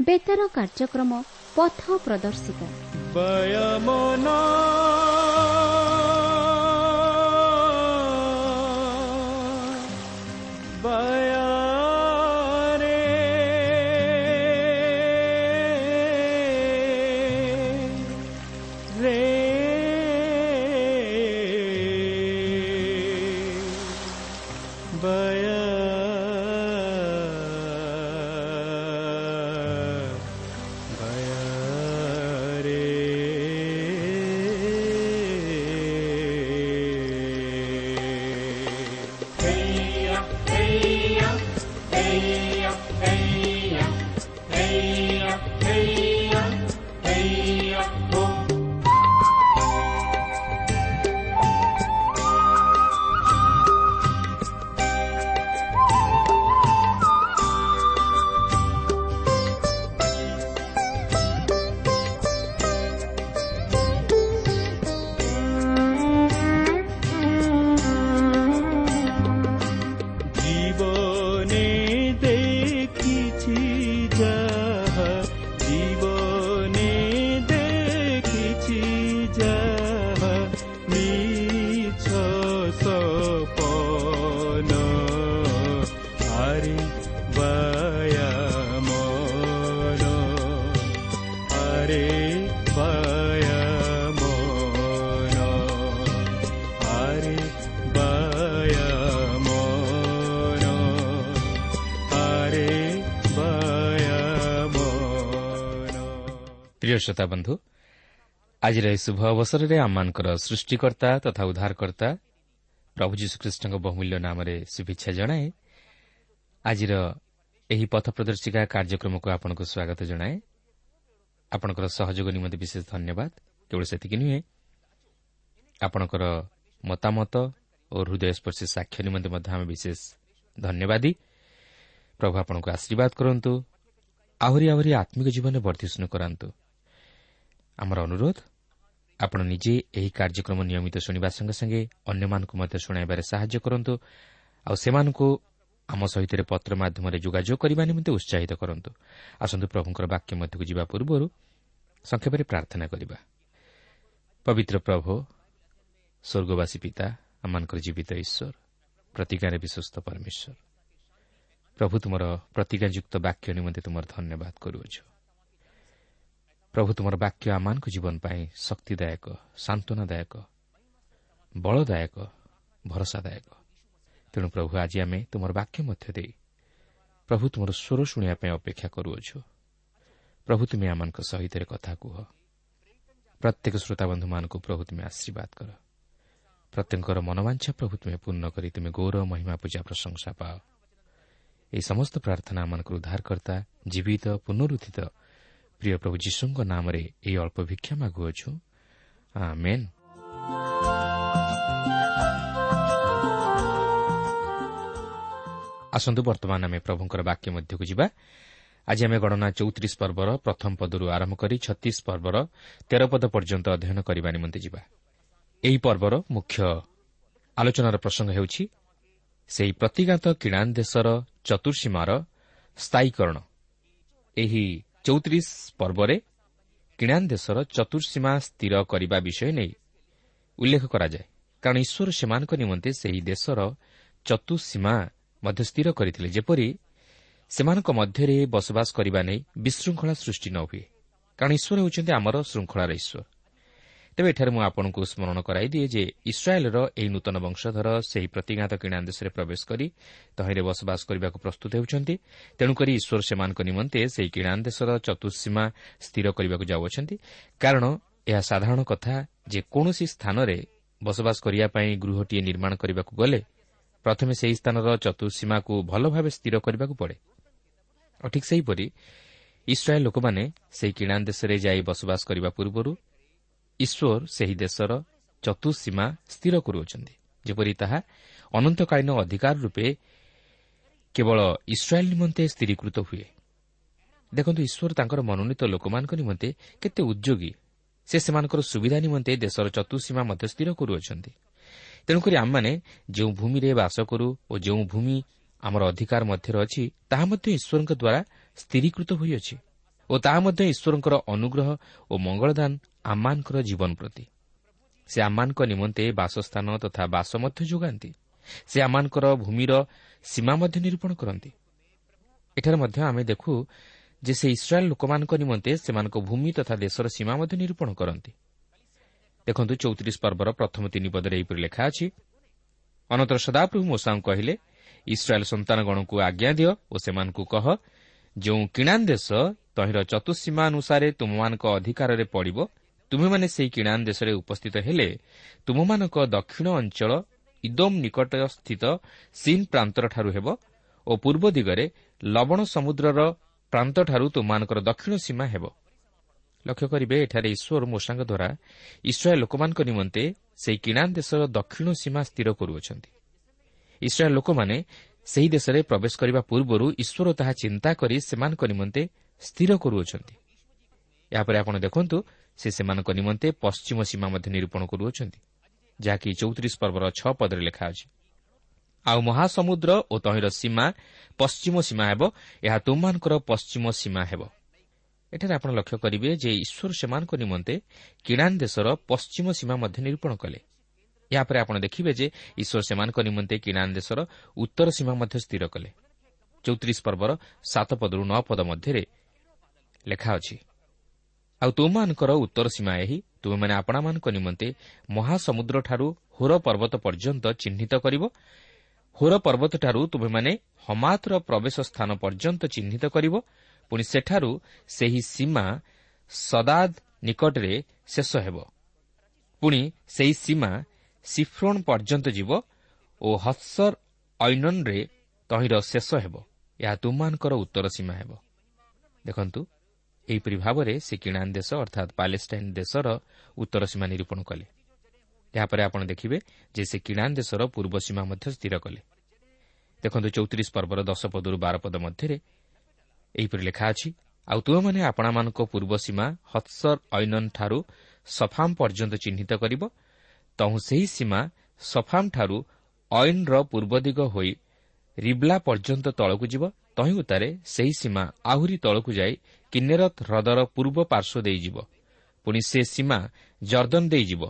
ବେତାର କାର୍ଯ୍ୟକ୍ରମ ପଥ ପ୍ରଦର୍ଶିକା ପ୍ରିୟ ଶ୍ରୋତା ବନ୍ଧୁ। ଆଜିର ଏହି ଶୁଭ ଅବସରରେ ଆମମାନଙ୍କର ସୃଷ୍ଟିକର୍ତ୍ତା ତଥା ଉଦ୍ଧାରକର୍ତ୍ତା ପ୍ରଭୁ ଯୀଶୁଖ୍ରୀଷ୍ଟଙ୍କ ବହୁମୂଲ୍ୟ ନାମରେ ଶୁଭେଚ୍ଛା ଜଣାଏ ଆଜିର ଏହି ପଥ ପ୍ରଦର୍ଶିକା କାର୍ଯ୍ୟକ୍ରମକୁ ଆପଣଙ୍କୁ ସ୍ୱାଗତ ଜଣାଏ। ଆପଣଙ୍କର ସହଯୋଗ ନିମନ୍ତେ ବିଶେଷ ଧନ୍ୟବାଦ। କେବଳ ସେତିକି ନୁହେଁ ଆପଣଙ୍କର ମତାମତ ଓ ହୃଦୟସ୍ପର୍ଶୀ ସାକ୍ଷ୍ୟ ନିମନ୍ତେ ମଧ୍ୟ ଆମେ ବିଶେଷ ଧନ୍ୟବାଦୀ। ପ୍ରଭୁ ଆପଣଙ୍କୁ ଆଶୀର୍ବାଦ କରନ୍ତୁ ଆହୁରି ଆହୁରି ଆତ୍ମିକ ଜୀବନରେ ବର୍ଦ୍ଧିଷ୍ଣୁ କରାନ୍ତୁ। ଆମର ଅନୁରୋଧ ଆପଣ ନିଜେ ଏହି କାର୍ଯ୍ୟକ୍ରମ ନିୟମିତ ଶୁଣିବା ସଙ୍ଗେ ସଙ୍ଗେ ଅନ୍ୟମାନଙ୍କୁ ମଧ୍ୟ ଶୁଣାଇବାରେ ସାହାଯ୍ୟ କରନ୍ତୁ ଆଉ ସେମାନଙ୍କୁ ଆମ ସହିତ ପତ୍ର ମାଧ୍ୟମରେ ଯୋଗାଯୋଗ କରିବା ନିମନ୍ତେ ଉତ୍ସାହିତ କରନ୍ତୁ। ଆସନ୍ତୁ ପ୍ରଭୁଙ୍କର ବାକ୍ୟ ମଧ୍ୟକୁ ଯିବା ପୂର୍ବରୁ ସଂକ୍ଷେପରେ ପ୍ରାର୍ଥନା କରିବା। ପବିତ୍ର ପ୍ରଭୁ ସ୍ୱର୍ଗବାସୀ ପିତା ଆମମାନଙ୍କର ଜୀବିତ ଈଶ୍ୱର ପ୍ରତିଜ୍ଞାରେ ବିଶ୍ୱସ୍ତ ପରମେଶ୍ୱର। ପ୍ରଭୁ ତୁମର ପ୍ରତିଜ୍ଞାଯୁକ୍ତ ବାକ୍ୟ ନିମନ୍ତେ ତୁମର ଧନ୍ୟବାଦ କରୁଅଛୁ। ପ୍ରଭୁ ତୁମର ବାକ୍ୟ ଆମମାନଙ୍କ ଜୀବନ ପାଇଁ ଶକ୍ତିଦାୟକ ସାନ୍ତ୍ୱନାଦାୟକ ବଳଦାୟକ ଭରସାଦାୟକ ତେଣୁ ପ୍ରଭୁ ଆଜି ଆମେ ତୁମର ବାକ୍ୟ ମଧ୍ୟ ଦେଇ ପ୍ରଭୁ ତୁମର ସ୍ୱର ଶୁଣିବା ପାଇଁ ଅପେକ୍ଷା କରୁଅଛୁ ପ୍ରଭୁ ତୁମେ ଆମମାନଙ୍କ ସହିତ କଥା କୁହ ପ୍ରତ୍ୟେକ ଶ୍ରୋତାବନ୍ଧୁମାନଙ୍କୁ ପ୍ରଭୁ ତୁମେ ଆଶୀର୍ବାଦ କର ପ୍ରତ୍ୟେକଙ୍କର ମନୋବାଞ୍ଛା ପ୍ରଭୁ ତୁମେ ପୂର୍ଣ୍ଣ କରି ତୁମେ ଗୌର ମହିମା ପୂଜା ପ୍ରଶଂସା ପାଅ ଏହି ସମସ୍ତ ପ୍ରାର୍ଥନା ଆମମାନଙ୍କର ଉଦ୍ଧାରକର୍ତ୍ତା ଜୀବିତ ପୁନରୁଦ୍ଧିତ ପ୍ରିୟ ପ୍ରଭୁ ଯୀଶୁଙ୍କ ନାମରେ ଏହି ଅଳ୍ପ ଭିକ୍ଷା ମାଗୁଅଛୁ ଆସନ୍ତୁ ବର୍ତ୍ତମାନ ଆମେ ପ୍ରଭୁଙ୍କର ବାକ୍ୟ ମଧ୍ୟକୁ ଯିବା ଆଜି ଆମେ ଗଣନା ଚୌତିରିଶ ପର୍ବର ପ୍ରଥମ ପଦରୁ ଆରମ୍ଭ କରି ଛତିଶ ପର୍ବର ତେର ପଦ ପର୍ଯ୍ୟନ୍ତ ଅଧ୍ୟୟନ କରିବା ନିମନ୍ତେ ଯିବା ଏହି ପର୍ବର ମୁଖ୍ୟ ଆଲୋଚନାର ପ୍ରସଙ୍ଗ ହେଉଛି ସେହି ପ୍ରତିଘାତ କିଣାନ୍ ଦେଶର ଚତୁର୍ସୀମାର ସ୍ଥାୟୀକରଣ ଏହି ଚୌତିରିଶ ପର୍ବରେ କିଣାନ୍ ଦେଶର ଚତୁର୍ସୀମା ସ୍ଥିର କରିବା ବିଷୟ ନେଇ ଉଲ୍ଲେଖ କରାଯାଏ। କାରଣ ଈଶ୍ୱର ସେମାନଙ୍କ ନିମନ୍ତେ ସେହି ଦେଶର ଚତୁଃସୀମା ମଧ୍ୟ ସ୍ଥିର କରିଥିଲେ। ଯେପରି ସେମାନଙ୍କ ମଧ୍ୟରେ ବସବାସ କରିବା ନେଇ ବିଶୃଙ୍ଖଳା ସୃଷ୍ଟି ନ ହୁଏ। କାରଣ ଈଶ୍ୱର ହେଉଛନ୍ତି ଆମର ଶୃଙ୍ଖଳାର ଈଶ୍ୱର। ତେବେ ଏଠାରେ ମୁଁ ଆପଣଙ୍କୁ ସ୍କରଣ କରାଇଦିଏ ଯେ ଇସ୍ରାଏଲ୍ର ଏହି ନୂତନ ବଂଶଧର ସେହି ପ୍ରତିଘାତ କିଣା ଦେଶରେ ପ୍ରବେଶ କରି ତହିଁରେ ବସବାସ କରିବାକୁ ପ୍ରସ୍ତୁତ ହେଉଛନ୍ତି। ତେଣୁକରି ଈଶ୍ୱର ସେମାନଙ୍କ ନିମନ୍ତେ ସେହି କିଣା ଦେଶର ଚତୁଃସୀମା ସ୍ଥିର କରିବାକୁ ଯାଉଅଛନ୍ତି। କାରଣ ଏହା ସାଧାରଣ କଥା ଯେ କୌଣସି ସ୍ଥାନରେ ବସବାସ କରିବା ପାଇଁ ଗୃହଟିଏ ନିର୍ମାଣ କରିବାକୁ ଗଲେ ପ୍ରଥମେ ସେହି ସ୍ଥାନର ଚତୁଃସୀମାକୁ ଭଲ ଭାବେ ସ୍ଥିର କରିବାକୁ ପଡ଼େ। ଠିକ୍ ସେହିପରି ଇସ୍ରାଏଲ୍ ଲୋକମାନେ ସେହି କିଣା ଦେଶରେ ଯାଇ ବସବାସ କରିବା ପୂର୍ବରୁ ଈଶ୍ୱର ସେହି ଦେଶର ଚତୁଃସୀମା ସ୍ଥିର କରୁଅଛନ୍ତି। ଯେପରି ତାହା ଅନନ୍ତକାଳୀନ ଅଧିକାର ରୂପେ କେବଳ ଇସ୍ରାଏଲ୍ ନିମନ୍ତେ ସ୍ଥିରୀକୃତ ହୁଏ। ଦେଖନ୍ତୁ ଈଶ୍ୱର ତାଙ୍କର ମନୋନୀତ ଲୋକମାନଙ୍କ ନିମନ୍ତେ କେତେ ଉଦ୍ୟୋଗୀ ସେ ସେମାନଙ୍କର ସୁବିଧା ନିମନ୍ତେ ଦେଶର ଚତୁଃସୀମା ମଧ୍ୟ ସ୍ଥିର କରୁଅଛନ୍ତି। ତେଣୁକରି ଆମମାନେ ଯେଉଁ ଭୂମିରେ ବାସ କରୁ ଓ ଯେଉଁ ଭୂମି ଆମର ଅଧିକାର ମଧ୍ୟରେ ଅଛି ତାହା ମଧ୍ୟ ଈଶ୍ୱରଙ୍କ ଦ୍ୱାରା ସ୍ଥିରୀକୃତ ହୋଇଅଛି। ଓ ତାହା ମଧ୍ୟ ଈଶ୍ୱରଙ୍କର ଅନୁଗ୍ରହ ଓ ମଙ୍ଗଳଦାନ ଆମମାନଙ୍କର ଜୀବନ ପ୍ରତି। ସେ ଆମମାନଙ୍କ ନିମନ୍ତେ ବାସସ୍ଥାନ ତଥା ବାସ ମଧ୍ୟ ଯୋଗାନ୍ତି। ସେ ଆମମାନଙ୍କର ଭୂମିର ସୀମା ମଧ୍ୟ ନିରୂପଣ କରନ୍ତି। ଏଠାରେ ମଧ୍ୟ ଆମେ ଦେଖୁ ଯେ ସେ ଇସ୍ରାଏଲ୍ ଲୋକମାନଙ୍କ ନିମନ୍ତେ ସେମାନଙ୍କ ଭୂମି ତଥା ଦେଶର ସୀମା ମଧ୍ୟ ନିରୂପଣ କରନ୍ତି। ଦେଖନ୍ତୁ ଚୌତିରିଶ ପର୍ବର ପ୍ରଥମ ତିନି ପଦରେ ଏହିପରି ଲେଖା ଅଛି ଅନନ୍ତର ସଦାପ୍ରଭୁ ମୋସାଙ୍କୁ କହିଲେ ଇସ୍ରାଏଲ୍ ସନ୍ତାନଗଣକୁ ଆଜ୍ଞା ଦିଅ ଓ ସେମାନଙ୍କୁ କହ ଯେଉଁ କିଣାନ୍ ଦେଶ ତହିଁର ଚତୁଃସୀମା ଅନୁସାରେ ତୁମମାନଙ୍କ ଅଧିକାରରେ ପଡ଼ିବ। ତୁମେମାନେ ସେହି କିଣାନ୍ ଦେଶରେ ଉପସ୍ଥିତ ହେଲେ ତୁମମାନଙ୍କ ଦକ୍ଷିଣ ଅଞ୍ଚଳ ଇଦୋମ୍ ନିକଟସ୍ଥିତ ସିନ୍ ପ୍ରାନ୍ତରଠାରୁ ହେବ ଓ ପୂର୍ବ ଦିଗରେ ଲବଣ ସମୁଦ୍ରର ପ୍ରାନ୍ତଠାରୁ ତୁମମାନଙ୍କର ଦକ୍ଷିଣ ସୀମା ହେବ। ଲକ୍ଷ୍ୟ କରିବେ ଏଠାରେ ଈଶ୍ୱର ମୋଷାଙ୍କ ଦ୍ୱାରା ଇସ୍ରାଏଲ୍ ଲୋକମାନଙ୍କ ନିମନ୍ତେ ସେହି କିଣାନ୍ ଦେଶର ଦକ୍ଷିଣ ସୀମା ସ୍ଥିର କରୁଅଛନ୍ତି। ଇସ୍ରାଏଲ୍ ଲୋକମାନେ ସେହି ଦେଶରେ ପ୍ରବେଶ କରିବା ପୂର୍ବରୁ ଈଶ୍ୱର ତାହା ଚିନ୍ତା କରି ସେମାନଙ୍କ ନିମନ୍ତେ ସ୍ଥିର କରୁଅଛନ୍ତି। ଏହାପରେ ଆପଣ ଦେଖନ୍ତୁ ସେ ସେମାନଙ୍କ ନିମନ୍ତେ ପଶ୍ଚିମ ସୀମା ମଧ୍ୟ ନିରୂପଣ କରୁଅଛନ୍ତି ଯାହାକି ଚୌତିରିଶ ପର୍ବର ଛଅ ପଦରେ ଲେଖା ଅଛି। ଆଉ ମହାସମୁଦ୍ର ଓ ତହିଁର ସୀମା ପଶ୍ଚିମ ସୀମା ହେବ ଏହା ତୁମମାନଙ୍କର ପଶ୍ଚିମ ସୀମା ହେବ। ଏଠାରେ ଆପଣ ଲକ୍ଷ୍ୟ କରିବେ ଯେ ଈଶ୍ୱର ସେମାନଙ୍କ ନିମନ୍ତେ କିଣାନ୍ ଦେଶର ପଶ୍ଚିମ ସୀମା ମଧ୍ୟ ନିରୂପଣ କଲେ। ଏହାପରେ ଆପଣ ଦେଖିବେ ଯେ ଈଶ୍ୱର ସେମାନଙ୍କ ନିମନ୍ତେ କିଣାନ୍ ଦେଶର ଉତ୍ତର ସୀମା ମଧ୍ୟ ସ୍ଥିର କଲେ। ଚୌତିରିଶ ପର୍ବର ସାତ ପଦରୁ ନଅ ପଦ ମଧ୍ୟରେ ଲେଖା ଅଛି। ଆଉ ତୁମମାନଙ୍କର ଉତ୍ତର ସୀମା ଏହି ତୁମେମାନେ ଆପଣମାନଙ୍କ ନିମନ୍ତେ ମହାସମୁଦ୍ରଠାରୁ ହୋର ପର୍ବତ ପର୍ଯ୍ୟନ୍ତ ଚିହ୍ନିତ କରିବ। ହୋର ପର୍ବତଠାରୁ ତୁମେମାନେ ହମାତର ପ୍ରବେଶ ସ୍ଥାନ ପର୍ଯ୍ୟନ୍ତ ଚିହ୍ନିତ କରିବ। ପୁଣି ସେଠାରୁ ସେହି ସୀମା ସଦାଦ ନିକଟରେ ଶେଷ ହେବ। ପୁଣି ସେହି ସୀମା ସିଫ୍ରୋନ୍ ପର୍ଯ୍ୟନ୍ତ ଯିବ ଓ ହତ୍ସର ଐନରେ ତହିଁର ଶେଷ ହେବ। ଏହା ତୁମମାନଙ୍କର ଉତ୍ତର ସୀମା ହେବ। ଦେଖନ୍ତୁ। ଏହିପରି ଭାବରେ ସେ କିଣାନ୍ ଦେଶ ଅର୍ଥାତ୍ ପାଲେଷ୍ଟାଇନ୍ ଦେଶର ଉତ୍ତର ସୀମା ନିରୂପଣ କଲେ। ଏହାପରେ ଆପଣ ଦେଖିବେ ଯେ ସେ କିଣାନ୍ ଦେଶର ପୂର୍ବ ସୀମା ମଧ୍ୟ ସ୍ଥିର କଲେ। ଦେଖନ୍ତୁ ଚୌତିରିଶ ପର୍ବର ଦଶ ପଦରୁ ବାର ପଦ ମଧ୍ୟରେ ଏହିପରି ଲେଖା ଅଛି ଆଉ ତୁମେମାନେ ଆପଣମାନଙ୍କ ପୂର୍ବ ସୀମା ହତ୍ସର ଐନନ୍ଠାରୁ ସଫାମ୍ ପର୍ଯ୍ୟନ୍ତ ଚିହ୍ନିତ କରିବ। ତହୁଁ ସେହି ସୀମା ସଫାମ୍ଠାରୁ ଐନ୍ର ପୂର୍ବ ଦିଗ ହୋଇ ରିବ୍ଲା ପର୍ଯ୍ୟନ୍ତ ତଳକୁ ଯିବ। ତହିଁ ଉତ୍ତାରେ ସେହି ସୀମା ଆହୁରି ତଳକୁ ଯାଇ କିନ୍ନେରତ୍ ହ୍ରଦର ପୂର୍ବ ପାର୍ଶ୍ୱ ଦେଇଯିବ। ପୁଣି ସେ ସୀମା ଜର୍ଦ୍ଦନ ଦେଇଯିବ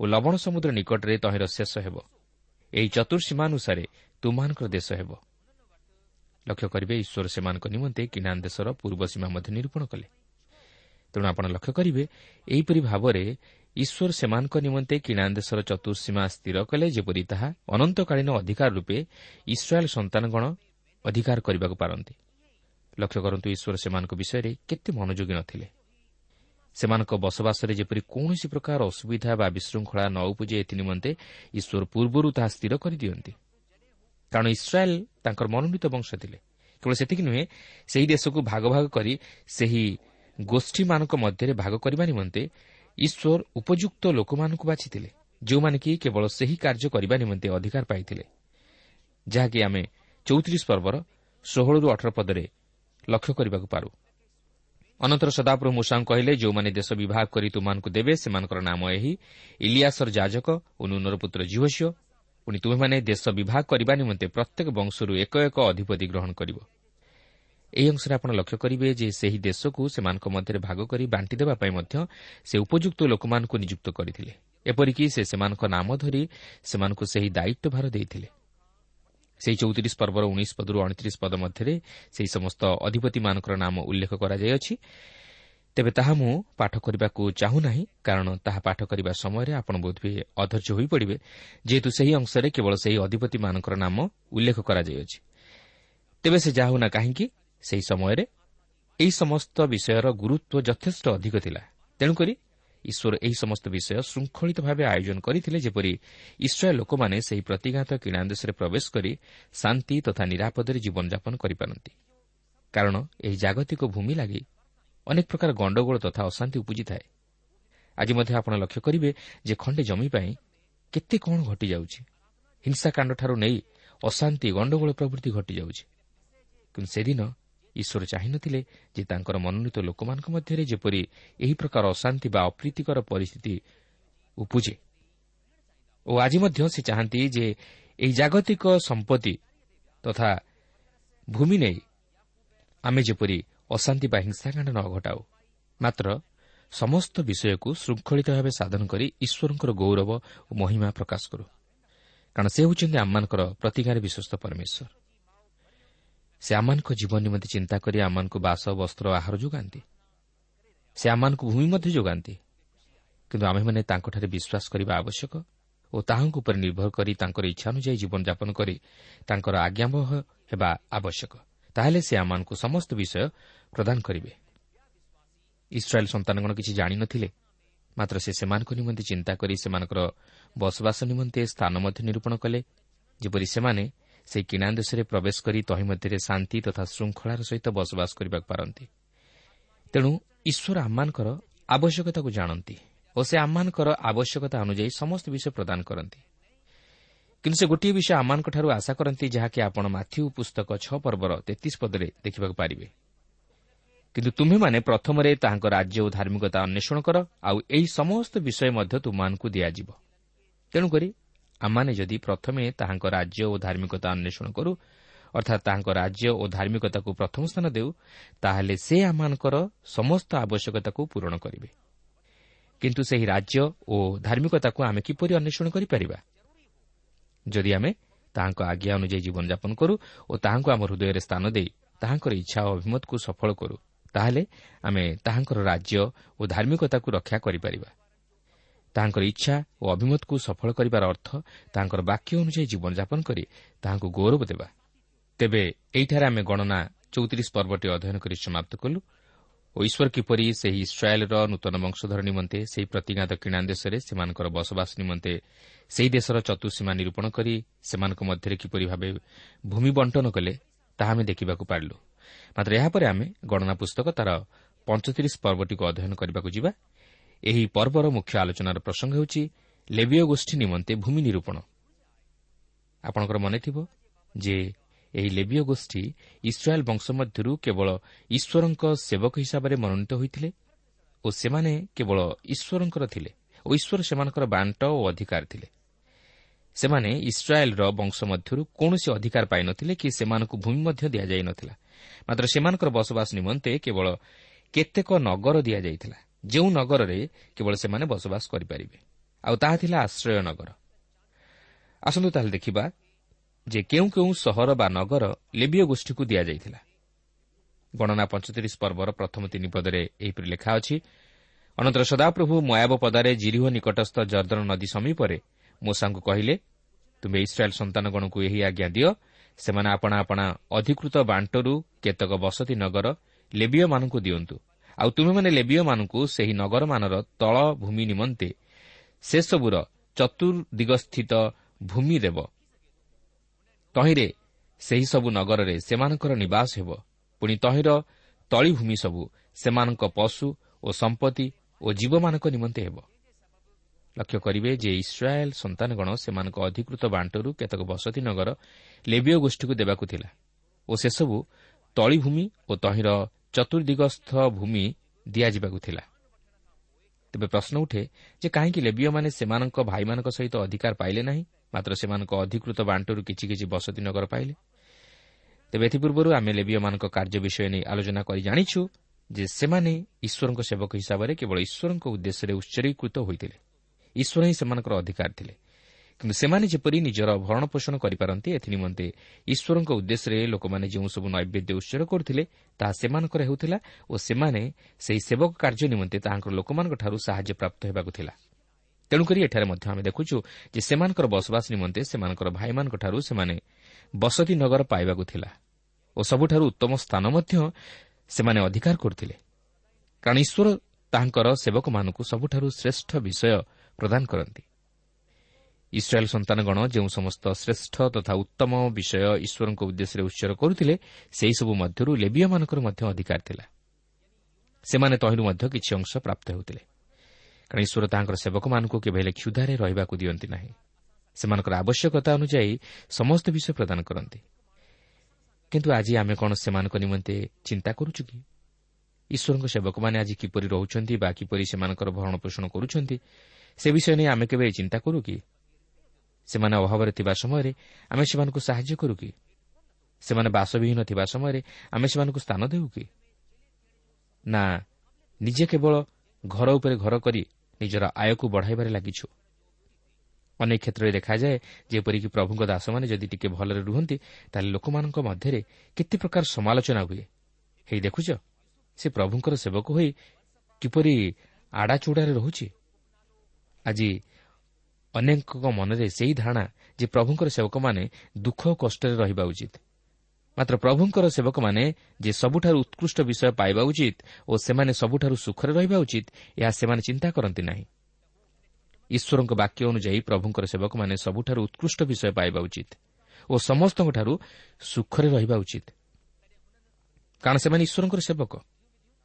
ଓ ଲବଣ ସମୁଦ୍ର ନିକଟରେ ତହିଁର ଶେଷ ହେବ। ଏହି ଚତୁର୍ସୀମା ଅନୁସାରେ ତୁମମାନଙ୍କର ଦେଶ ହେବ। ଲକ୍ଷ୍ୟ କରିବେ ଈଶ୍ୱର ସେମାନଙ୍କ ନିମନ୍ତେ କିନାନ୍ ଦେଶର ପୂର୍ବ ସୀମା ମଧ୍ୟ ନିରୂପଣ କଲେ। ତେଣୁ ଆପଣ ଲକ୍ଷ୍ୟ କରିବେ ଏହିପରି ଭାବରେ ଈଶ୍ୱର ସେମାନଙ୍କ ନିମନ୍ତେ କିଣାନ୍ ଦେଶର ଚତୁର୍ସୀମା ସ୍ଥିର କଲେ ଯେପରି ତାହା ଅନନ୍ତକାଳୀନ ଅଧିକାର ରୂପେ ଇସ୍ରାଏଲ୍ ସନ୍ତାନଗଣ ଅଧିକାର କରିବାକୁ ପାରନ୍ତି। ଲକ୍ଷ୍ୟ କରନ୍ତୁ ଈଶ୍ୱର ସେମାନଙ୍କ ବିଷୟରେ କେତେ ମନୋଯୋଗୀ ନ ଥିଲେ ସେମାନଙ୍କ ବସବାସରେ ଯେପରି କୌଣସି ପ୍ରକାର ଅସୁବିଧା ବା ବିଶୃଙ୍ଖଳା ନ ଉପୁଜେ ଏଥି ନିମନ୍ତେ ଈଶ୍ୱର ପୂର୍ବରୁ ତାହା ସ୍ଥିର କରିଦିଅନ୍ତି। କାରଣ ଇସ୍ରାଏଲ୍ ତାଙ୍କର ମନୋନୀତ ବଂଶ ଥିଲେ। କେବଳ ସେତିକି ନୁହେଁ ସେହି ଦେଶକୁ ଭାଗ ଭାଗ କରି ସେହି ଗୋଷ୍ଠୀମାନଙ୍କ ମଧ୍ୟରେ ଭାଗ କରିବା ନିମନ୍ତେ ଈଶ୍ୱର ଉପଯୁକ୍ତ ଲୋକମାନଙ୍କୁ ବାଛିଥିଲେ ଯେଉଁମାନେ କି କେବଳ ସେହି କାର୍ଯ୍ୟ କରିବା ନିମନ୍ତେ ଅଧିକାର ପାଇଥିଲେ। ଯାହାକି ଆମେ ଚୌତିରିଶ ପର୍ବର ଷୋହଳରୁ ଅଠର ପଦରେ ଲକ୍ଷ୍ୟ କରିବାକୁ ପାରୁ। ଅନନ୍ତର ସଦାପ୍ରଭୁ ମୂଷାଙ୍କୁ କହିଲେ ଯେଉଁମାନେ ଦେଶ ବିଭାଗ କରି ତୁମମାନଙ୍କୁ ଦେବେ ସେମାନଙ୍କର ନାମ ଏହି ଇଲିଆସର ଯାଜକ ଓ ନୁନର ପୁତ୍ର ଜିହସିଓ ପୁଣି ତୁମେମାନେ ଦେଶ ବିଭାଗ କରିବା ନିମନ୍ତେ ପ୍ରତ୍ୟେକ ବଂଶରୁ ଏକ ଏକ ଅଧିପତି ଗ୍ରହଣ କରିବ। ଏହି ଅଂଶରେ ଆପଣ ଲକ୍ଷ୍ୟ କରିବେ ଯେ ସେହି ଦେଶକୁ ସେମାନଙ୍କ ମଧ୍ୟରେ ଭାଗ କରି ବାଣ୍ଟି ଦେବା ପାଇଁ ମଧ୍ୟ ସେ ଉପଯୁକ୍ତ ଲୋକମାନଙ୍କୁ ନିଯୁକ୍ତ କରିଥିଲେ। ଏପରିକି ସେ ସେମାନଙ୍କ ନାମ ଧରି ସେମାନଙ୍କୁ ସେହି ଦାୟିତ୍ୱଭାର ଦେଇଥିଲେ। ସେହି ଚଉତିରିଶ ପର୍ବର ଉଣେଇଶ ପଦରୁ ଅଣତିରିଶ ପଦ ମଧ୍ୟରେ ସେହି ସମସ୍ତ ଅଧିପତିମାନଙ୍କର ନାମ ଉଲ୍ଲେଖ କରାଯାଇଅଛି। ତେବେ ତାହା ମୁଁ ପାଠ କରିବାକୁ ଚାହୁଁନାହିଁ କାରଣ ତାହା ପାଠ କରିବା ସମୟରେ ଆପଣ ବୋଧହୁଏ ଅଧୈର୍ଯ୍ୟ ହୋଇପଡ଼ିବେ ଯେହେତୁ ସେହି ଅଂଶରେ କେବଳ ସେହି ଅଧିପତିମାନଙ୍କର ନାମ ଉଲ୍ଲେଖ କରାଯାଇଅଛି। ତେବେ ସେ ଯାହା ହେଉନା କାହିଁକି ସେହି ସମୟରେ ଏହି ସମସ୍ତ ବିଷୟର ଗୁରୁତ୍ୱ ଯଥେଷ୍ଟ ଅଧିକ ଥିଲା। ତେଣୁକରି ଈଶ୍ୱର ଏହି ସମସ୍ତ ବିଷୟ ଶୃଙ୍ଖଳିତ ଭାବେ ଆୟୋଜନ କରିଥିଲେ ଯେପରି ଇସ୍ରାଏଲ୍ ଲୋକମାନେ ସେହି ପ୍ରତିଘାତ କିଣା ଦେଶରେ ପ୍ରବେଶ କରି ଶାନ୍ତି ତଥା ନିରାପଦରେ ଜୀବନଯାପନ କରିପାରନ୍ତି। କାରଣ ଏହି ଜାଗତିକ ଭୂମି ଲାଗି ଅନେକ ପ୍ରକାର ଗଣ୍ଡଗୋଳ ତଥା ଅଶାନ୍ତି ଉପୁଜିଥାଏ। ଆଜି ମଧ୍ୟ ଆପଣ ଲକ୍ଷ୍ୟ କରିବେ ଯେ ଖଣ୍ଡେ ଜମି ପାଇଁ କେତେ କ'ଣ ଘଟିଯାଉଛି। ହିଂସାକାଣ୍ଡଠାରୁ ନେଇ ଅଶାନ୍ତି ଗଣ୍ଡଗୋଳ ପ୍ରଭୃତି ଘଟିଯାଉଛି। କିନ୍ତୁ ସେଦିନ ଈଶ୍ୱର ଚାହିଁନଥିଲେ ଯେ ତାଙ୍କର ମନୋନୀତ ଲୋକମାନଙ୍କ ମଧ୍ୟରେ ଯେପରି ଏହି ପ୍ରକାର ଅଶାନ୍ତି ବା ଅପ୍ରୀତିକର ପରିସ୍ଥିତି ଉପୁଜେ। ଓ ଆଜି ମଧ୍ୟ ସେ ଚାହାନ୍ତି ଯେ ଏହି ଜାଗତିକ ସମ୍ପତ୍ତି ତଥା ଭୂମି ନେଇ ଆମେ ଯେପରି ଅଶାନ୍ତି ବା ହିଂସାକାଣ୍ଡ ନ ଘଟାଉ। ମାତ୍ର ସମସ୍ତ ବିଷୟକୁ ଶୃଙ୍ଖଳିତ ଭାବେ ସାଧନ କରି ଈଶ୍ୱରଙ୍କର ଗୌରବ ଓ ମହିମା ପ୍ରକାଶ କରୁ। କାରଣ ସେ ହେଉଛନ୍ତି ଆମମାନଙ୍କର ପ୍ରତିକାରୀ ବିଶ୍ୱସ୍ତ ପରମେଶ୍ୱର। ସେ ଆମମାନଙ୍କ ଜୀବନ ନିମନ୍ତେ ଚିନ୍ତା କରି ଆମମାନଙ୍କୁ ବାସ ବସ୍ତ୍ର ଆହାର ଯୋଗାନ୍ତି। ସେ ଆମମାନଙ୍କୁ ଭୂମି ମଧ୍ୟ ଯୋଗାନ୍ତି। କିନ୍ତୁ ଆମ୍ଭେମାନେ ତାଙ୍କଠାରେ ବିଶ୍ୱାସ କରିବା ଆବଶ୍ୟକ ଓ ତାହାଙ୍କ ଉପରେ ନିର୍ଭର କରି ତାଙ୍କର ଇଚ୍ଛା ଅନୁଯାୟୀ ଜୀବନଯାପନ କରି ତାଙ୍କର ଆଜ୍ଞାବହ ହେବା ଆବଶ୍ୟକ। ତାହେଲେ ସେ ଆମମାନଙ୍କୁ ସମସ୍ତ ବିଷୟ ପ୍ରଦାନ କରିବେ। ଇସ୍ରାଏଲ୍ ସନ୍ତାନଗଣ କିଛି ଜାଣିନଥିଲେ ମାତ୍ର ସେ ସେମାନଙ୍କ ନିମନ୍ତେ ଚିନ୍ତା କରି ସେମାନଙ୍କର ବସବାସ ନିମନ୍ତେ ସ୍ଥାନ ମଧ୍ୟ ନିରୂପଣ କଲେ। ଯେପରି ସେମାନେ ସେହି କିଣା ଦେଶରେ ପ୍ରବେଶ କରି ତହିଁ ମଧ୍ୟରେ ଶାନ୍ତି ତଥା ଶୃଙ୍ଖଳାର ସହିତ ବସବାସ କରିବାକୁ ପାରନ୍ତି। ତେଣୁ ଈଶ୍ୱର ଆମମାନଙ୍କର ଆବଶ୍ୟକତାକୁ ଜାଣନ୍ତି ଓ ସେ ଆମମାନଙ୍କର ଆବଶ୍ୟକତା ଅନୁଯାୟୀ ସମସ୍ତ ବିଷୟ ପ୍ରଦାନ କରନ୍ତି। କିନ୍ତୁ ସେ ଗୋଟିଏ ବିଷୟ ଆମମାନଙ୍କଠାରୁ ଆଶା କରନ୍ତି ଯାହାକି ଆପଣ ମାଥ୍ୟୁ ପୁସ୍ତକ ଛଅ ପର୍ବର ତେତିଶ ପଦରେ ଦେଖିବାକୁ ପାରିବେ। କିନ୍ତୁ ତୁମ୍ଭେମାନେ ପ୍ରଥମରେ ତାହାଙ୍କ ରାଜ୍ୟ ଓ ଧାର୍ମିକତା ଅନ୍ୱେଷଣ କର ଆଉ ଏହି ସମସ୍ତ ବିଷୟ ମଧ୍ୟ ତୁମମାନଙ୍କୁ ଦିଆଯିବ। ତେଣୁକରି ଆମମାନେ ଯଦି ପ୍ରଥମେ ତାହାଙ୍କ ରାଜ୍ୟ ଓ ଧାର୍ମିକତା ଅନ୍ୱେଷଣ କରୁ ଅର୍ଥାତ୍ ତାହାଙ୍କ ରାଜ୍ୟ ଓ ଧାର୍ମିକତାକୁ ପ୍ରଥମ ସ୍ଥାନ ଦେଉ ତାହେଲେ ସେ ଆମମାନଙ୍କର ସମସ୍ତ ଆବଶ୍ୟକତାକୁ ପୂରଣ କରିବେ। କିନ୍ତୁ ସେହି ରାଜ୍ୟ ଓ ଧାର୍ମିକତାକୁ ଆମେ କିପରି ଅନ୍ୱେଷଣ କରିପାରିବା? ଯଦି ଆମେ ତାହାଙ୍କ ଆଜ୍ଞା ଅନୁଯାୟୀ ଜୀବନଯାପନ କରୁ ଓ ତାହାଙ୍କୁ ଆମ ହୃଦୟରେ ସ୍ଥାନ ଦେଇ ତାହାଙ୍କର ଇଚ୍ଛା ଓ ଅଭିମତକୁ ସଫଳ କରୁ ତାହେଲେ ଆମେ ତାହାଙ୍କର ରାଜ୍ୟ ଓ ଧାର୍ମିକତାକୁ ରକ୍ଷା କରିପାରିବା। ତାହାଙ୍କର ଇଚ୍ଛା ଓ ଅଭିମତକୁ ସଫଳ କରିବାର ଅର୍ଥ ତାହାଙ୍କର ବାକ୍ୟ ଅନୁଯାୟୀ ଜୀବନଯାପନ କରି ତାହାଙ୍କୁ ଗୌରବ ଦେବା। ତେବେ ଏହିଠାରେ ଆମେ ଗଣନା ଚଉତିରିଶ ପର୍ବଟି ଅଧ୍ୟୟନ କରି ସମାପ୍ତ କଲୁ ଓ ଈଶ୍ୱର କିପରି ସେହି ଇସ୍ରାଏଲ୍ର ନୂତନ ବଂଶଧର ନିମନ୍ତେ ସେହି ପ୍ରତିଜ୍ଞାତ କିଣା ଦେଶରେ ସେମାନଙ୍କର ବସବାସ ନିମନ୍ତେ ସେହି ଦେଶର ଚତୁଃସୀମା ନିରୂପଣ କରି ସେମାନଙ୍କ ମଧ୍ୟରେ କିପରି ଭାବେ ଭୂମି ବଣ୍ଟନ କଲେ ତାହା ଆମେ ଦେଖିବାକୁ ପାରିଲୁ ମାତ୍ର ଏହାପରେ ଆମେ ଗଣନା ପୁସ୍ତକ ତା'ର ପଞ୍ଚତିରିଶ ପର୍ବଟିକୁ ଅଧ୍ୟୟନ କରିବାକୁ ଯିବା ଏହି ପର୍ବର ମୁଖ୍ୟ ଆଲୋଚନାର ପ୍ରସଙ୍ଗ ହେଉଛି ଲେବିୟ ଗୋଷ୍ଠୀ ନିମନ୍ତେ ଭୂମି ନିରୂପଣ। ଆପଣଙ୍କର ମନେଥିବ ଯେ ଏହି ଲେବିୟ ଗୋଷ୍ଠୀ ଇସ୍ରାଏଲ୍ ବଂଶ ମଧ୍ୟରୁ କେବଳ ଈଶ୍ୱରଙ୍କ ସେବକ ହିସାବରେ ମନୋନୀତ ହୋଇଥିଲେ ଓ ସେମାନେ କେବଳ ଈଶ୍ୱରଙ୍କର ଥିଲେ ଓ ଈଶ୍ୱର ସେମାନଙ୍କର ବାଣ୍ଟ ଓ ଅଧିକାର ଥିଲେ। ସେମାନେ ଇସ୍ରାଏଲ୍ର ବଂଶ ମଧ୍ୟରୁ କୌଣସି ଅଧିକାର ପାଇନଥିଲେ କି ସେମାନଙ୍କୁ ଭୂମି ମଧ୍ୟ ଦିଆଯାଇ ନ ଥିଲା ମାତ୍ର ସେମାନଙ୍କର ବସବାସ ନିମନ୍ତେ କେବଳ କେତେକ ନଗର ଦିଆଯାଇଥିଲା। ଯେଉଁ ନଗରରେ କେବଳ ସେମାନେ ବସବାସ କରିପାରିବେ ଆଉ ତାହା ଥିଲା ଆଶ୍ରୟ ନଗର। ଆସନ୍ତୁ ତାହେଲେ ଦେଖିବା ଯେ କେଉଁ କେଉଁ ସହର ବା ନଗର ଲେବିୟ ଗୋଷ୍ଠୀକୁ ଦିଆଯାଇଥିଲା। ଗଣନା ପଞ୍ଚତିରିଶ ପର୍ବର ପ୍ରଥମ ତିନି ପଦରେ ଏହିପରି ଲେଖା ଅଛି ଅନନ୍ତର ସଦାପ୍ରଭୁ ମୟାବ ପଦାରେ ଜିରିହ ନିକଟସ୍ଥ ଜର୍ଦ୍ଦନ ନଦୀ ସମୀପରେ ମୋସାଙ୍କୁ କହିଲେ ତୁମେ ଇସ୍ରାଏଲ୍ ସନ୍ତାନଗଣକୁ ଏହି ଆଜ୍ଞା ଦିଅ। ସେମାନେ ଆପଣା ଆପଣା ଅଧିକୃତ ବାଣ୍ଟରୁ କେତେକ ବସତି ନଗର ଲେବିୟମାନଙ୍କୁ ଦିଅନ୍ତୁ। ଆଉ ତୁମେମାନେ ଲେବିୟମାନଙ୍କୁ ସେହି ନଗରମାନର ତଳ ଭୂମି ନିମନ୍ତେ ସେସବୁର ଚତୁର୍ଦିଗସ୍ଥିତ ଭୂମି ଦେବ। ତହିଁରେ ସେହିସବୁ ନଗରରେ ସେମାନଙ୍କର ନିବାସ ହେବ। ପୁଣି ତହିଁର ତଳିଭୂମି ସବୁ ସେମାନଙ୍କ ପଶୁ ଓ ସମ୍ପତ୍ତି ଓ ଜୀବମାନଙ୍କ ନିମନ୍ତେ ହେବ। ଲକ୍ଷ୍ୟ କରିବେ ଯେ ଇସ୍ରାଏଲ୍ ସନ୍ତାନଗଣ ସେମାନଙ୍କ ଅଧିକୃତ ବାଣ୍ଟରୁ କେତେକ ବସତି ନଗର ଲେବିୟ ଗୋଷ୍ଠୀକୁ ଦେବାକୁ ଥିଲା ଓ ସେସବୁ ତଳିଭୂମି ଓ ତହିଁର ଚତୁର୍ଦିଗସ୍ଥ ଭୂମି ଦିଆଯିବାକୁ ଥିଲା। ତେବେ ପ୍ରଶ୍ନ ଉଠେ ଯେ କାହିଁକି ଲେବିୟମାନେ ସେମାନଙ୍କ ଭାଇମାନଙ୍କ ସହିତ ଅଧିକାର ପାଇଲେ ନାହିଁ ମାତ୍ର ସେମାନଙ୍କ ଅଧିକୃତ ବାଣ୍ଟରୁ କିଛି କିଛି ବସତି ନଗର ପାଇଲେ। ତେବେ ଏଥିପୂର୍ବରୁ ଆମେ ଲେବିୟମାନଙ୍କ କାର୍ଯ୍ୟ ବିଷୟ ନେଇ ଆଲୋଚନା କରି ଜାଣିଛୁ ଯେ ସେମାନେ ଈଶ୍ୱରଙ୍କ ସେବକ ହିସାବରେ କେବଳ ଈଶ୍ୱରଙ୍କ ଉଦ୍ଦେଶ୍ୟରେ ଉତ୍ସର୍ଗୀକୃତ ହୋଇଥିଲେ। ଈଶ୍ୱର ହିଁ ସେମାନଙ୍କର ଅଧିକାର ଥିଲେ। କିନ୍ତୁ ସେମାନେ ଯେପରି ନିଜର ଭରଣପୋଷଣ କରିପାରନ୍ତି ଏଥିନିମନ୍ତେ ଈଶ୍ୱରଙ୍କ ଉଦ୍ଦେଶ୍ୟରେ ଲୋକମାନେ ଯେଉଁସବୁ ନୈବେଦ୍ୟ ଉତ୍ସର୍ଗ କରୁଥିଲେ ତାହା ସେମାନଙ୍କର ହେଉଥିଲା ଓ ସେମାନେ ସେହି ସେବକ କାର୍ଯ୍ୟ ନିମନ୍ତେ ତାହାଙ୍କର ଲୋକମାନଙ୍କଠାରୁ ସାହାଯ୍ୟ ପ୍ରାପ୍ତ ହେବାକୁ ଥିଲା। ତେଣୁକରି ଏଠାରେ ମଧ୍ୟ ଆମେ ଦେଖୁଛୁ ଯେ ସେମାନଙ୍କର ବସବାସ ନିମନ୍ତେ ସେମାନଙ୍କର ଭାଇମାନଙ୍କଠାରୁ ସେମାନେ ବସତି ନଗର ପାଇବାକୁ ଥିଲା ଓ ସବୁଠାରୁ ଉତ୍ତମ ସ୍ଥାନ ମଧ୍ୟ ସେମାନେ ଅଧିକାର କରୁଥିଲେ। କାରଣ ଈଶ୍ୱର ତାହାଙ୍କର ସେବକମାନଙ୍କୁ ସବୁଠାରୁ ଶ୍ରେଷ୍ଠ ବିଷୟ ପ୍ରଦାନ କରନ୍ତି। ଇସ୍ରାଏଲ୍ ସନ୍ତାନଗଣ ଯେଉଁ ସମସ୍ତ ଶ୍ରେଷ୍ଠ ତଥା ଉତ୍ତମ ବିଷୟ ଈଶ୍ୱରଙ୍କ ଉଦ୍ଦେଶ୍ୟରେ ଉତ୍ସର୍ଗ କରୁଥିଲେ ସେହିସବୁ ମଧ୍ୟରୁ ଲେବିୟମାନଙ୍କର ମଧ୍ୟ ଅଧିକାର ଥିଲା। ସେମାନେ ତହିଁରୁ ମଧ୍ୟ କିଛି ଅଂଶ ପ୍ରାପ୍ତ ହେଉଥିଲେ। କାରଣ ଈଶ୍ୱର ତାଙ୍କର ସେବକମାନଙ୍କୁ କେବେ ହେଲେ କ୍ଷୁଧାରେ ରହିବାକୁ ଦିଅନ୍ତି ନାହିଁ। ସେମାନଙ୍କର ଆବଶ୍ୟକତା ଅନୁଯାୟୀ ସମସ୍ତ ବିଷୟ ପ୍ରଦାନ କରନ୍ତି। କିନ୍ତୁ ଆଜି ଆମେ କ'ଣ ସେମାନଙ୍କ ନିମନ୍ତେ ଚିନ୍ତା କରୁଛୁ କି? ଈଶ୍ୱରଙ୍କ ସେବକମାନେ ଆଜି କିପରି ରହୁଛନ୍ତି ବା କିପରି ସେମାନଙ୍କର ଭରଣ ପୋଷଣ କରୁଛନ୍ତି ସେ ବିଷୟ ନେଇ ଆମେ କେବେ ଚିନ୍ତା କରୁ କି? ସେମାନେ ଅଭାବରେ ଥିବା ସମୟରେ ଆମେ ସେମାନଙ୍କୁ ସାହାଯ୍ୟ କରୁ କି? ସେମାନେ ବାସବିହୀନ ଥିବା ସମୟରେ ଆମେ ସେମାନଙ୍କୁ ସ୍ଥାନ ଦେଉ କି? ନା ନିଜେ କେବଳ ଘର ଉପରେ ଘର କରି ନିଜର ଆୟକୁ ବଢ଼ାଇବାରେ ଲାଗିଛୁ। ଅନେକ କ୍ଷେତ୍ରରେ ଦେଖାଯାଏ ଯେପରିକି ପ୍ରଭୁଙ୍କ ଦାସମାନେ ଯଦି ଟିକେ ଭଲରେ ରୁହନ୍ତି ତାହେଲେ ଲୋକମାନଙ୍କ ମଧ୍ୟରେ କେତେ ପ୍ରକାର ସମାଲୋଚନା ହୁଏ। ହେଇ ଦେଖୁଛ ସେ ପ୍ରଭୁଙ୍କର ସେବକ ହୋଇ କିପରି ଆଡ଼ାଚୁଡ଼ାରେ ରହୁଛି? ଆଜି ଅନେକଙ୍କ ମନରେ ସେହି ଧାରଣା ଯେ ପ୍ରଭୁଙ୍କର ସେବକମାନେ ଦୁଃଖ ଓ କଷ୍ଟରେ ରହିବା ଉଚିତ। ମାତ୍ର ପ୍ରଭୁଙ୍କର ସେବକମାନେ ଯେ ସବୁଠାରୁ ଉତ୍କୃଷ୍ଟ ବିଷୟ ପାଇବା ଉଚିତ ଓ ସେମାନେ ସବୁଠାରୁ ସୁଖରେ ରହିବା ଉଚିତ ଏହା ସେମାନେ ଚିନ୍ତା କରନ୍ତି ନାହିଁ। ଈଶ୍ୱରଙ୍କ ବାକ୍ୟ ଅନୁଯାୟୀ ପ୍ରଭୁଙ୍କର ସେବକମାନେ ସବୁଠାରୁ ଉତ୍କୃଷ୍ଟ ବିଷୟ ପାଇବା ଉଚିତ ଓ ସମସ୍ତଙ୍କଠାରୁ ସୁଖରେ ରହିବା ଉଚିତ। କାରଣ ସେମାନେ ଈଶ୍ୱରଙ୍କର ସେବକ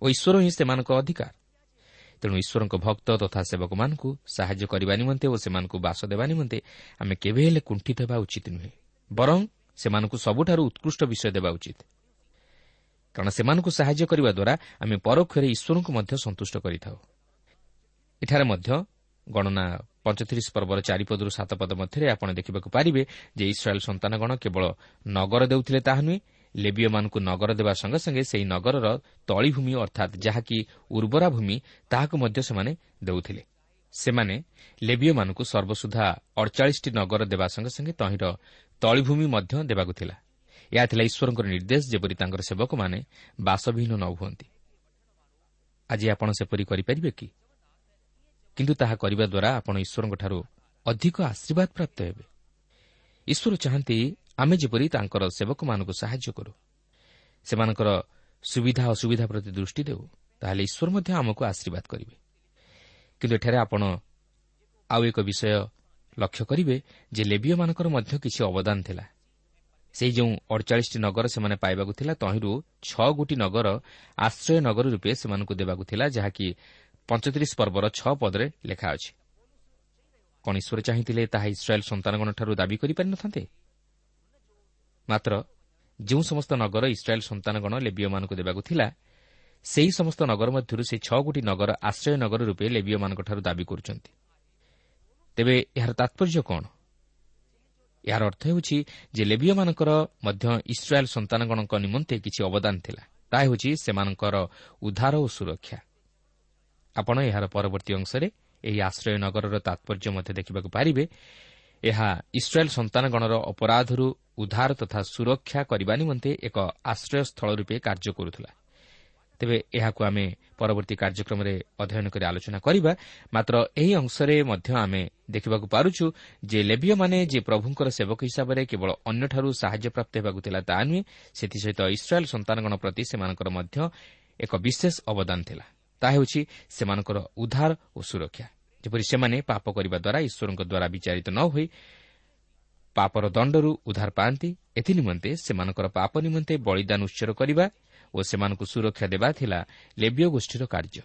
ଓ ଈଶ୍ୱର ହିଁ ସେମାନଙ୍କ ଅଧିକାର। ତେଣୁ ଈଶ୍ୱରଙ୍କ ଭକ୍ତ ତଥା ସେବକମାନଙ୍କୁ ସାହାଯ୍ୟ କରିବା ନିମନ୍ତେ ଓ ସେମାନଙ୍କୁ ବାସ ଦେବା ନିମନ୍ତେ ଆମେ କେବେ ହେଲେ କୁଣ୍ଠିତ ହେବା ଉଚିତ ନୁହେଁ ବରଂ ସେମାନଙ୍କୁ ସବୁଠାରୁ ଉତ୍କୃଷ୍ଟ ବିଷୟ ଦେବା ଉଚିତ। କାରଣ ସେମାନଙ୍କୁ ସାହାଯ୍ୟ କରିବା ଦ୍ୱାରା ଆମେ ପରୋକ୍ଷରେ ଈଶ୍ୱରଙ୍କୁ ମଧ୍ୟ ସନ୍ତୁଷ୍ଟ କରିଥାଉ। ଏଠାରେ ମଧ୍ୟ ଗଣନା ପଞ୍ଚତିରିଶ ପର୍ବର ଚାରିପଦରୁ ସାତ ପଦ ମଧ୍ୟରେ ଆପଣ ଦେଖିବାକୁ ପାରିବେ ଯେ ଇସ୍ରାଏଲ୍ ସନ୍ତାନଗଣ କେବଳ ନଗର ଦେଉଥିଲେ ତାହା ନୁହେଁ ଲେବିୟମାନଙ୍କୁ ନଗର ଦେବା ସଙ୍ଗେ ସଙ୍ଗେ ସେହି ନଗରର ତଳିଭୂମି ଅର୍ଥାତ୍ ଯାହାକି ଉର୍ବରା ଭୂମି ତାହାକୁ ମଧ୍ୟ ସେମାନେ ଦେଉଥିଲେ। ସେମାନେ ଲେବିୟମାନଙ୍କୁ ସର୍ବସୁଦ୍ଧା ଅଡ଼ଚାଳିଶଟି ନଗର ଦେବା ସଙ୍ଗେ ସଙ୍ଗେ ତହିଁର ତଳିଭୂମି ମଧ୍ୟ ଦେବାକୁ ଥିଲା। ଏହା ଥିଲା ଈଶ୍ୱରଙ୍କର ନିର୍ଦ୍ଦେଶ ଯେପରି ତାଙ୍କର ସେବକମାନେ ବାସବିହୀନ ନ ହୁଅନ୍ତି। ଆଜି ଆପଣ ସେପରି କରିପାରିବେ କିନ୍ତୁ ତାହା କରିବା ଦ୍ୱାରା ଆପଣ ଈଶ୍ୱରଙ୍କଠାରୁ ଅଧିକ ଆଶୀର୍ବାଦ ପ୍ରାପ୍ତ ହେବେ। ଈଶ୍ୱର ଚାହାନ୍ତି ଆମେ ଯେପରି ତାଙ୍କର ସେବକମାନଙ୍କୁ ସାହାଯ୍ୟ କରୁ ସେମାନଙ୍କର ସୁବିଧା ଅସୁବିଧା ପ୍ରତି ଦୃଷ୍ଟି ଦେଉ ତାହେଲେ ଈଶ୍ୱର ମଧ୍ୟ ଆମକୁ ଆଶୀର୍ବାଦ କରିବେ। କିନ୍ତୁ ଏଠାରେ ଆପଣ ଆଉ ଏକ ବିଷୟ ଲକ୍ଷ୍ୟ କରିବେ ଯେ ଲେବିୟମାନଙ୍କର ମଧ୍ୟ କିଛି ଅବଦାନ ଥିଲା। ସେହି ଯେଉଁ ଅଡ଼ଚାଳିଶଟି ନଗର ସେମାନେ ପାଇବାକୁ ଥିଲା ତହିଁରୁ ଛଅ ଗୋଟି ନଗର ଆଶ୍ରୟ ନଗର ରୂପେ ସେମାନଙ୍କୁ ଦେବାକୁ ଥିଲା ଯାହାକି ପଞ୍ଚତିରିଶ ପର୍ବର ଛଅ ପଦରେ ଲେଖା ଅଛି। କ'ଣ ଈଶ୍ୱର ଚାହିଁଥିଲେ ତାହା ଇସ୍ରାଏଲ୍ ସନ୍ତାନଗଣଠାରୁ ଦାବି କରିପାରିନଥାନ୍ତେ? ମାତ୍ର ଯେଉଁ ସମସ୍ତ ନଗର ଇସ୍ରାଏଲ୍ ସନ୍ତାନଗଣ ଲେବିୟମାନଙ୍କୁ ଦେବାକୁ ଥିଲା ସେହି ସମସ୍ତ ନଗର ମଧ୍ୟରୁ ସେହି ଛଅ ଗୋଟି ନଗର ଆଶ୍ରୟ ନଗର ରୂପେ ଲେବିୟମାନଙ୍କଠାରୁ ଦାବି କରୁଛନ୍ତି। ତେବେ ଏହାର ତାତ୍ପର୍ଯ୍ୟ କ'ଣ? ଏହାର ଅର୍ଥ ହେଉଛି ଯେ ଲେବିୟମାନଙ୍କର ମଧ୍ୟ ଇସ୍ରାଏଲ୍ ସନ୍ତାନଗଣଙ୍କ ନିମନ୍ତେ କିଛି ଅବଦାନ ଥିଲା। ତାହା ହେଉଛି ସେମାନଙ୍କର ଉଦ୍ଧାର ଓ ସୁରକ୍ଷା। ଆପଣ ଏହାର ପରବର୍ତ୍ତୀ ଅଂଶରେ ଏହି ଆଶ୍ରୟ ନଗରର ତାତ୍ପର୍ଯ୍ୟ ମଧ୍ୟ ଦେଖିବାକୁ ପାରିବେ ଏହା ଇସ୍ରାଏଲ୍ ସନ୍ତାନଗଣର ଅପରାଧରୁ ଉଦ୍ଧାର ତଥା ସୁରକ୍ଷା କରିବା ନିମନ୍ତେ ଏକ ଆଶ୍ରୟସ୍ଥଳ ରୂପେ କାର୍ଯ୍ୟ କରୁଥିଲା। ତେବେ ଏହାକୁ ଆମେ ପରବର୍ତ୍ତୀ କାର୍ଯ୍ୟକ୍ରମରେ ଅଧ୍ୟୟନ କରି ଆଲୋଚନା କରିବା। ମାତ୍ର ଏହି ଅଂଶରେ ମଧ୍ୟ ଆମେ ଦେଖିବାକୁ ପାରୁଛୁ ଯେ ଲେବିୟମାନେ ଯେ ପ୍ରଭୁଙ୍କର ସେବକ ହିସାବରେ କେବଳ ଅନ୍ୟଠାରୁ ସାହାଯ୍ୟ ପ୍ରାପ୍ତ ହେବାକୁ ଥିଲା ତାହା ନୁହେଁ ସେଥିସହିତ ଇସ୍ରାଏଲ୍ ସନ୍ତାନଗଣ ପ୍ରତି ସେମାନଙ୍କର ମଧ୍ୟ ଏକ ବିଶେଷ ଅବଦାନ ଥିଲା। ତାହା ହେଉଛି ସେମାନଙ୍କର ଉଦ୍ଧାର ଓ ସୁରକ୍ଷା। ଯେପରି ସେମାନେ ପାପ କରିବା ଦ୍ୱାରା ଈଶ୍ୱରଙ୍କ ଦ୍ୱାରା ବିଚାରିତ ନ ହୋଇ ପାପର ଦଣ୍ଡରୁ ଉଦ୍ଧାର ପାଆନ୍ତି ଏଥିନିମନ୍ତେ ସେମାନଙ୍କର ପାପ ନିମନ୍ତେ ବଳିଦାନ ଉତ୍ସର କରିବା ଓ ସେମାନଙ୍କୁ ସୁରକ୍ଷା ଦେବା ଥିଲା ଲେବିୟ ଗୋଷ୍ଠୀର କାର୍ଯ୍ୟ।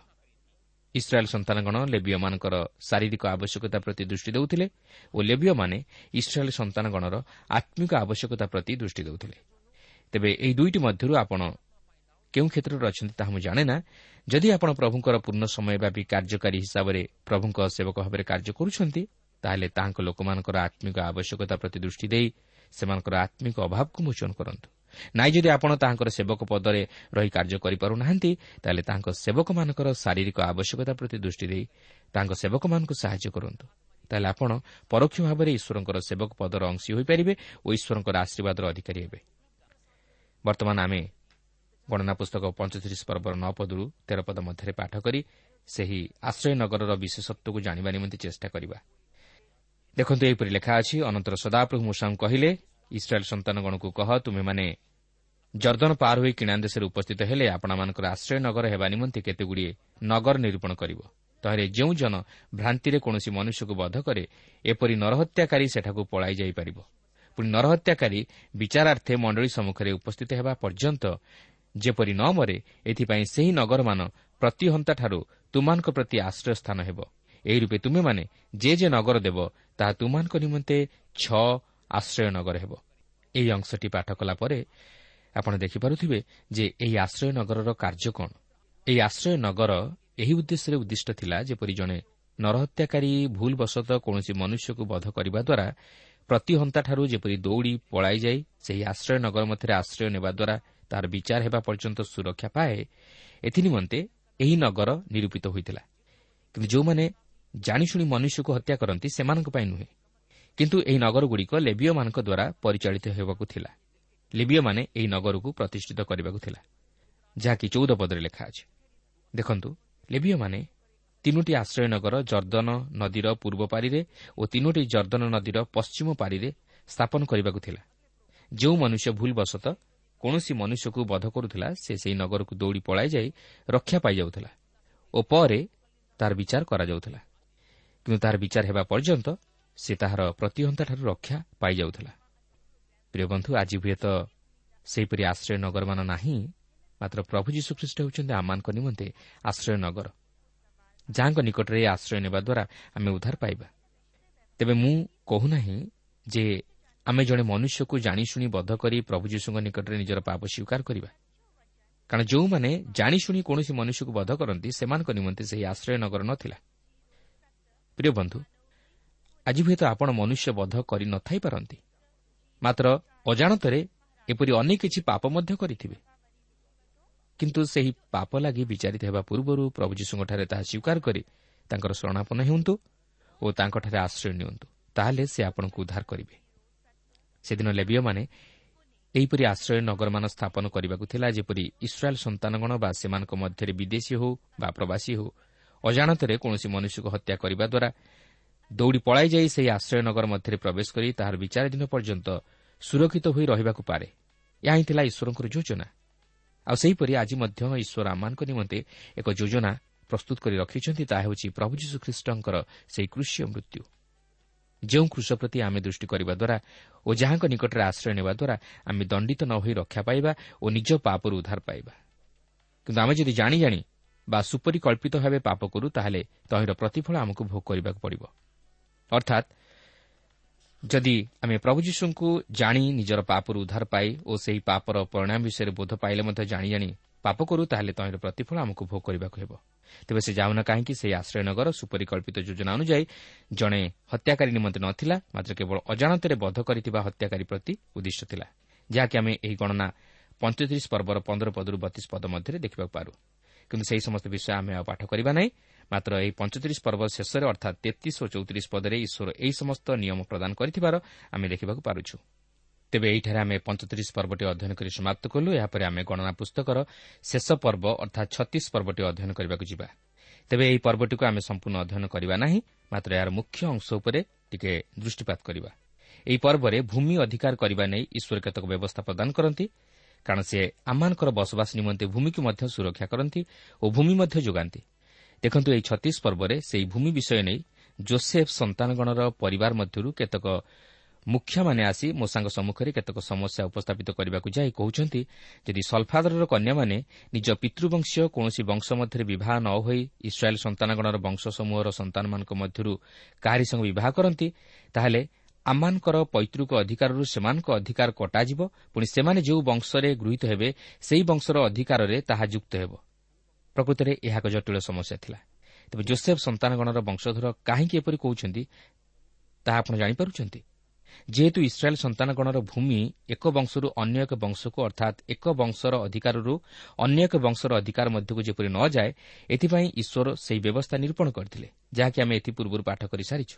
ଇସ୍ରାଏଲ୍ ସନ୍ତାନଗଣ ଲେବିୟମାନଙ୍କର ଶାରୀରିକ ଆବଶ୍ୟକତା ପ୍ରତି ଦୃଷ୍ଟି ଦେଉଥିଲେ ଓ ଲେବିୟମାନେ ଇସ୍ରାଏଲ୍ ସନ୍ତାନଗଣର ଆତ୍ମିକ ଆବଶ୍ୟକତା ପ୍ରତି ଦୃଷ୍ଟି ଦେଉଥିଲେ। ତେବେ ଏହି ଦୁଇଟି ମଧ୍ୟରୁ ଆପଣ କେଉଁ କ୍ଷେତ୍ରରେ ଅଛନ୍ତି ତାହା ମୁଁ ଜାଣେ ନା। ଯଦି ଆପଣ ପ୍ରଭୁଙ୍କର ପୂର୍ଣ୍ଣ ସମୟବ୍ୟାପୀ କାର୍ଯ୍ୟକାରୀ ହିସାବରେ ପ୍ରଭୁଙ୍କ ସେବକ ଭାବରେ କାର୍ଯ୍ୟ କରୁଛନ୍ତି ତାହେଲେ ତାହାଙ୍କ ଲୋକମାନଙ୍କର ଆତ୍ମିକ ଆବଶ୍ୟକତା ପ୍ରତି ଦୃଷ୍ଟି ଦେଇ ସେମାନଙ୍କର ଆତ୍ମିକ ଅଭାବକୁ ମୋଚନ କରନ୍ତୁ। ନାଇଁ ଯଦି ଆପଣ ତାହାଙ୍କର ସେବକ ପଦରେ ରହି କାର୍ଯ୍ୟ କରିପାରୁନାହାନ୍ତି ତାହେଲେ ତାଙ୍କ ସେବକମାନଙ୍କର ଶାରୀରିକ ଆବଶ୍ୟକତା ପ୍ରତି ଦୃଷ୍ଟି ଦେଇ ତାଙ୍କ ସେବକମାନଙ୍କୁ ସାହାଯ୍ୟ କରନ୍ତୁ। ତାହେଲେ ଆପଣ ପରୋକ୍ଷ ଭାବରେ ଈଶ୍ୱରଙ୍କର ସେବକ ପଦର ଅଂଶୀ ହୋଇପାରିବେ ଓ ଈଶ୍ୱରଙ୍କର ଆଶୀର୍ବାଦର ଅଧିକାରୀ ହେବେ। ବର୍ତ୍ତମାନ ଆମେ ଗଣନା ପୁସ୍ତକ ପଞ୍ଚତିରିଶ ପର୍ବର ନଅ ପଦରୁ ତେର ପଦ ମଧ୍ୟରେ ପାଠ କରି ସେହି ଆଶ୍ରୟ ନଗରର ବିଶେଷତ୍ୱକୁ ଜାଣିବା ନିମନ୍ତେ ଚେଷ୍ଟା କରିବା। ଦେଖନ୍ତୁ ଏହିପରି ଲେଖା ଅଛି ଅନନ୍ତର ସଦାପ୍ରଭୁ ମୂଷାଙ୍କୁ କହିଲେ ଇସ୍ରାଏଲ୍ ସନ୍ତାନଗଣକୁ କହ ତୁମେମାନେ ଜର୍ଦ୍ଦନ ପାର ହୋଇ କିଣା ଦେଶରେ ଉପସ୍ଥିତ ହେଲେ ଆପଣମାନଙ୍କର ଆଶ୍ରୟ ନଗର ହେବା ନିମନ୍ତେ କେତେଗୁଡ଼ିଏ ନଗର ନିରୂପଣ କରିବ। ତହିଁରେ ଯେଉଁ ଜନ ଭ୍ରାନ୍ତିରେ କୌଣସି ମନୁଷ୍ୟକୁ ବଧ କରେ ଏପରି ନରହତ୍ୟାକାରୀ ସେଠାକୁ ପଳାଇ ଯାଇପାରିବ। ପୁଣି ନରହତ୍ୟାକାରୀ ବିଚାରାର୍ଥେ ମଣ୍ଡଳୀ ସମ୍ମୁଖରେ ଉପସ୍ଥିତ ହେବା ପର୍ଯ୍ୟନ୍ତ ଯେପରି ନ ମରେ ଏଥିପାଇଁ ସେହି ନଗରମାନ ପ୍ରତିହନ୍ତାଠାରୁ ତୁମାନଙ୍କ ପ୍ରତି ଆଶ୍ରୟ ସ୍ଥାନ ହେବ। ଏହି ରୂପେ ତୁମେମାନେ ଯେ ଯେ ନଗର ଦେବ ତାହା ତୁମମାନଙ୍କ ନିମନ୍ତେ ଛଅ ଆଶ୍ରୟ ନଗର ହେବ। ଏହି ଅଂଶଟି ପାଠ କଲା ପରେ ଆପଣ ଦେଖିପାରୁଥିବେ ଯେ ଏହି ଆଶ୍ରୟ ନଗରର କାର୍ଯ୍ୟ କ'ଣ। ଏହି ଆଶ୍ରୟ ନଗର ଏହି ଉଦ୍ଦେଶ୍ୟରେ ଉଦ୍ଦିଷ୍ଟ ଥିଲା ଯେପରି ଜଣେ ନରହତ୍ୟାକାରୀ ଭୁଲବଶତଃ କୌଣସି ମନୁଷ୍ୟକୁ ବଧ କରିବା ଦ୍ୱାରା ପ୍ରତିହନ୍ତାଠାରୁ ଯେପରି ଦୌଡ଼ି ପଳାଇଯାଇ ସେହି ଆଶ୍ରୟ ନଗର ମଧ୍ୟରେ ଆଶ୍ରୟ ନେବା ଦ୍ୱାରା ତାହାର ବିଚାର ହେବା ପର୍ଯ୍ୟନ୍ତ ସୁରକ୍ଷା ପାଏ ଏଥିନିମନ୍ତେ ଏହି ନଗର ନିରୂପିତ ହୋଇଥିଲା। କିନ୍ତୁ ଯେଉଁମାନେ ଜାଣିଶୁଣି ମନୁଷ୍ୟକୁ ହତ୍ୟା କରନ୍ତି ସେମାନଙ୍କ ପାଇଁ ନୁହେଁ। କିନ୍ତୁ ଏହି ନଗରଗୁଡ଼ିକ ଲେବିୟମାନଙ୍କ ଦ୍ୱାରା ପରିଚାଳିତ ହେବାକୁ ଥିଲା। ଲିବିୟମାନେ ଏହି ନଗରକୁ ପ୍ରତିଷ୍ଠିତ କରିବାକୁ ଥିଲା। ଯାହାକି ଚଉଦ ପଦରେ ଲେଖା ଅଛି। ଦେଖନ୍ତୁ ଲେବିୟମାନେ ତିନୋଟି ଆଶ୍ରୟ ନଗର ଜର୍ଦ୍ଦନ ନଦୀର ପୂର୍ବ ପାରିରେ ଓ ତିନୋଟି ଜର୍ଦ୍ଦନ ନଦୀର ପଶ୍ଚିମ ପାରିରେ ସ୍ଥାପନ କରିବାକୁ ଥିଲା। ଯେଉଁ ମନୁଷ୍ୟ ଭୁଲବଶତଃ କୌଣସି ମନୁଷ୍ୟକୁ ବଧ କରୁଥିଲା ସେ ସେହି ନଗରକୁ ଦୌଡ଼ି ପଳାଇଯାଇ ରକ୍ଷା ପାଇଯାଉଥିଲା ଓ ପରେ ତାହାର ବିଚାର କରାଯାଉଥିଲା। କିନ୍ତୁ ତାହାର ବିଚାର ହେବା ପର୍ଯ୍ୟନ୍ତ ସେ ତାହାର ପ୍ରତିହନ୍ତାଠାରୁ ରକ୍ଷା ପାଇଯାଉଥିଲା ପ୍ରିୟ ବନ୍ଧୁ ଆଜି ହୁଏତ ସେହିପରି ଆଶ୍ରୟ ନଗରମାନ ନାହିଁ ମାତ୍ର ପ୍ରଭୁ ଯୀଶୁଖ୍ରୀଷ୍ଟ ହେଉଛନ୍ତି ଆମମାନଙ୍କ ନିମନ୍ତେ ଆଶ୍ରୟ ନଗର। ଯାହାଙ୍କ ନିକଟରେ ଆଶ୍ରୟ ନେବା ଦ୍ୱାରା ଆମେ ଉଦ୍ଧାର ପାଇବା। ତେବେ ମୁଁ କହୁନାହିଁ ଯେ ଆମେ ଜଣେ ମନୁଷ୍ୟକୁ ଜାଣିଶୁଣି ବଦ୍ଧ କରି ପ୍ରଭୁ ଯୀଶୁଙ୍କ ନିକଟରେ ନିଜର ପାପ ସ୍ୱୀକାର କରିବା। କାରଣ ଯେଉଁମାନେ ଜାଣିଶୁଣି କୌଣସି ମନୁଷ୍ୟକୁ ବଧ କରନ୍ତି ସେମାନଙ୍କ ନିମନ୍ତେ ସେହି ଆଶ୍ରୟ ନଗର ନଥିଲା। ପ୍ରିୟ ବନ୍ଧୁ ଆଜି ହୁଏତ ଆପଣ ମନୁଷ୍ୟ ବଧ କରିନଥାଇପାରନ୍ତି ମାତ୍ର ଅଜାଣତରେ ଏପରି ଅନେକ କିଛି ପାପ ମଧ୍ୟ କରିଥିବେ। କିନ୍ତୁ ସେହି ପାପ ଲାଗି ବିଚାରିତ ହେବା ପୂର୍ବରୁ ପ୍ରଭୁ ଯୀଶୁଙ୍କଠାରେ ତାହା ସ୍ୱୀକାର କରି ତାଙ୍କର ଶରଣାପନ୍ନ ହେଉନ୍ତୁ ଓ ତାଙ୍କଠାରେ ଆଶ୍ରୟ ନିଅନ୍ତୁ। ତାହେଲେ ସେ ଆପଣଙ୍କୁ ଉଦ୍ଧାର କରିବେ। ସେଦିନ ଲେବିୟମାନେ ଏହିପରି ଆଶ୍ରୟ ନଗରମାନ ସ୍ଥାପନ କରିବାକୁ ଥିଲା ଯେପରି ଇସ୍ରାଏଲ୍ ସନ୍ତାନଗଣ ବା ସେମାନଙ୍କ ମଧ୍ୟରେ ବିଦେଶୀ ହେଉ ବା ପ୍ରବାସୀ ହେଉ ଅଜାଣତରେ କୌଣସି ମନୁଷ୍ୟକୁ ହତ୍ୟା କରିବା ଦ୍ୱାରା ଦୌଡ଼ି ପଳାଇଯାଇ ସେହି ଆଶ୍ରୟ ନଗର ମଧ୍ୟରେ ପ୍ରବେଶ କରି ତାହାର ବିଚାର ଦିନ ପର୍ଯ୍ୟନ୍ତ ସୁରକ୍ଷିତ ହୋଇ ରହିବାକୁ ପାରେ। ଏହା ହିଁ ଥିଲା ଈଶ୍ୱରଙ୍କର ଯୋଜନା। ଆଉ ସେହିପରି ଆଜି ମଧ୍ୟ ଈଶ୍ୱର ଆମମାନଙ୍କ ନିମନ୍ତେ ଏକ ଯୋଜନା ପ୍ରସ୍ତୁତ କରି ରଖିଛନ୍ତି। ତାହା ହେଉଛି ପ୍ରଭୁ ଯୀଶୁଖ୍ରୀଷ୍ଟଙ୍କର ସେହି କୃଷିୟ ମୃତ୍ୟୁ। ଯେଉଁ କୃଷ ପ୍ରତି ଆମେ ଦୃଷ୍ଟି କରିବା ଦ୍ୱାରା ଓ ଯାହାଙ୍କ ନିକଟରେ ଆଶ୍ରୟ ନେବା ଦ୍ୱାରା ଆମେ ଦଣ୍ଡିତ ନ ହୋଇ ରକ୍ଷା ପାଇବା ଓ ନିଜ ପାପରୁ ଉଦ୍ଧାର ପାଇବା। କିନ୍ତୁ ଆମେ ଯଦି ଜାଣି ଜାଣି ବା ସୁପରିକଳ୍ପିତ ଭାବେ ପାପ କରୁ ତାହେଲେ ତହିଁର ପ୍ରତିଫଳ ଆମକୁ ଭୋଗ କରିବାକୁ ପଡ଼ିବ। ଅର୍ଥାତ୍ ଯଦି ଆମେ ପ୍ରଭୁ ଯୀଶୁଙ୍କୁ ଜାଣି ନିଜର ପାପରୁ ଉଦ୍ଧାର ପାଇ ଓ ସେହି ପାପର ପରିଣାମ ବିଷୟରେ ବୋଧ ପାଇଲେ ମଧ୍ୟ ଜାଣି ଜାଣି ପାପ କରୁ ତାହେଲେ ତହିଁର ପ୍ରତିଫଳ ଆମକୁ ଭୋଗ କରିବାକୁ ହେବ। ତେବେ ସେ ଯାଉନା କାହିଁକି ସେହି ଆଶ୍ରୟନଗର ସୁପରିକଳ୍ପିତ ଯୋଜନା ଅନୁଯାୟୀ ଜଣେ ହତ୍ୟାକାରୀ ନିମନ୍ତେ ନଥିଲା ମାତ୍ର କେବଳ ଅଜାଣତରେ ବଧ କରିଥିବା ହତ୍ୟାକାରୀ ପ୍ରତି ଉଦ୍ଦିଷ୍ଟ ଥିଲା ଯାହାକି ଆମେ ଏହି ଗଣନା ପଞ୍ଚତିରିଶ ପର୍ବର ପନ୍ଦର ପଦରୁ ବତିଶ ପଦ ମଧ୍ୟରେ ଦେଖିବାକୁ ପାରୁ। କିନ୍ତୁ ସେହି ସମସ୍ତ ବିଷୟ ଆମେ ଆଉ ପାଠ କରିବା ନାହିଁ ମାତ୍ର ଏହି ପଞ୍ଚତିରିଶ ପର୍ବ ଶେଷରେ ଅର୍ଥାତ୍ ତେତିଶ ଓ ଚଉତିରିଶ ପଦରେ ଈଶ୍ୱର ଏହି ସମସ୍ତ ନିୟମ ପ୍ରଦାନ କରିଥିବାର ଆମେ ଦେଖିବାକୁ ପାରୁଛୁ। ତେବେ ଏହିଠାରେ ଆମେ ପଞ୍ଚତିରିଶ ପର୍ବଟି ଅଧ୍ୟୟନ କରି ସମାପ୍ତ କଲୁ। ଏହାପରେ ଆମେ ଗଣନା ପୁସ୍ତକର ଶେଷ ପର୍ବ ଅର୍ଥାତ୍ ଛତିଶ ପର୍ବଟି ଅଧ୍ୟୟନ କରିବାକୁ ଯିବା। ତେବେ ଏହି ପର୍ବଟିକୁ ଆମେ ସମ୍ପୂର୍ଣ୍ଣ ଅଧ୍ୟୟନ କରିବା ନାହିଁ ମାତ୍ର ଏହାର ମୁଖ୍ୟ ଅଂଶ ଉପରେ ଟିକେ ଦୃଷ୍ଟିପାତ କରିବା। ଏହି ପର୍ବରେ ଭୂମି ଅଧିକାର କରିବା ନେଇ ଈଶ୍ୱର କେତେକ ବ୍ୟବସ୍ଥା ପ୍ରଦାନ କରନ୍ତି କାରଣ ସେ ଆମମାନଙ୍କର ବସବାସ ନିମନ୍ତେ ଭୂମିକୁ ମଧ୍ୟ ସୁରକ୍ଷା କରନ୍ତି ଓ ଭୂମି ମଧ୍ୟ ଯୋଗାନ୍ତି। ଦେଖନ୍ତୁ ଏହି ଛତିଶ ପର୍ବରେ ସେହି ଭୂମି ବିଷୟ ନେଇ ଜୋସେଫ୍ ସନ୍ତାନଗଣର ପରିବାର ମଧ୍ୟରୁ କେତେକ ମୁଖ୍ୟମାନେ ଆସି ମୋଷାଙ୍କ ସମ୍ମୁଖରେ କେତେକ ସମସ୍ୟା ଉପସ୍ଥାପିତ କରିବାକୁ ଯାଇ କହୁଛନ୍ତି ଯଦି ସଲ୍ଫାଦରର କନ୍ୟାମାନେ ନିଜ ପିତୃବଂଶୀୟ କୌଣସି ବଂଶ ମଧ୍ୟରେ ବିବାହ ନ ହୋଇ ଇସ୍ରାଏଲ୍ ସନ୍ତାନଗଣର ବଂଶ ସମୂହର ସନ୍ତାନମାନଙ୍କ ମଧ୍ୟରୁ କାହାରି ସঙ্গে ବିବାହ କରନ୍ତି ତାହେଲେ ଆମମାନଙ୍କର ପୈତୃକ ଅଧିକାରରୁ ସେମାନଙ୍କ ଅଧିକାର କଟାଯିବ। ପୁଣି ସେମାନେ ଯେଉଁ ବଂଶରେ ଗୃହୀତ ହେବେ ସେହି ବଂଶର ଅଧିକାରରେ ତାହା ଯୁକ୍ତ ହେବ। ପ୍ରକୃତରେ ଏହା ଏକ ଜଟିଳ ସମସ୍ୟା ଥିଲା। ତେବେ ଜୋସେଫ୍ ସନ୍ତାନଗଣର ବଂଶଧର କାହିଁକି ଏପରି କହୁଛନ୍ତି ତାହା ଆପଣ ଜାଣିପାରୁଛନ୍ତି? ଯେହେତୁ ଇସ୍ରାଏଲ୍ ସନ୍ତାନଗଣର ଭୂମି ଏକ ବଂଶରୁ ଅନ୍ୟ ଏକ ବଂଶକୁ ଅର୍ଥାତ୍ ଏକ ବଂଶର ଅଧିକାରରୁ ଅନ୍ୟ ଏକ ବଂଶର ଅଧିକାର ମଧ୍ୟକୁ ଯେପରି ନ ଯାଏ ଏଥିପାଇଁ ଈଶ୍ୱର ସେହି ବ୍ୟବସ୍ଥା ନିରୂପଣ କରିଥିଲେ ଯାହାକି ଆମେ ଏଥିପୂର୍ବରୁ ପାଠ କରିସାରିଛୁ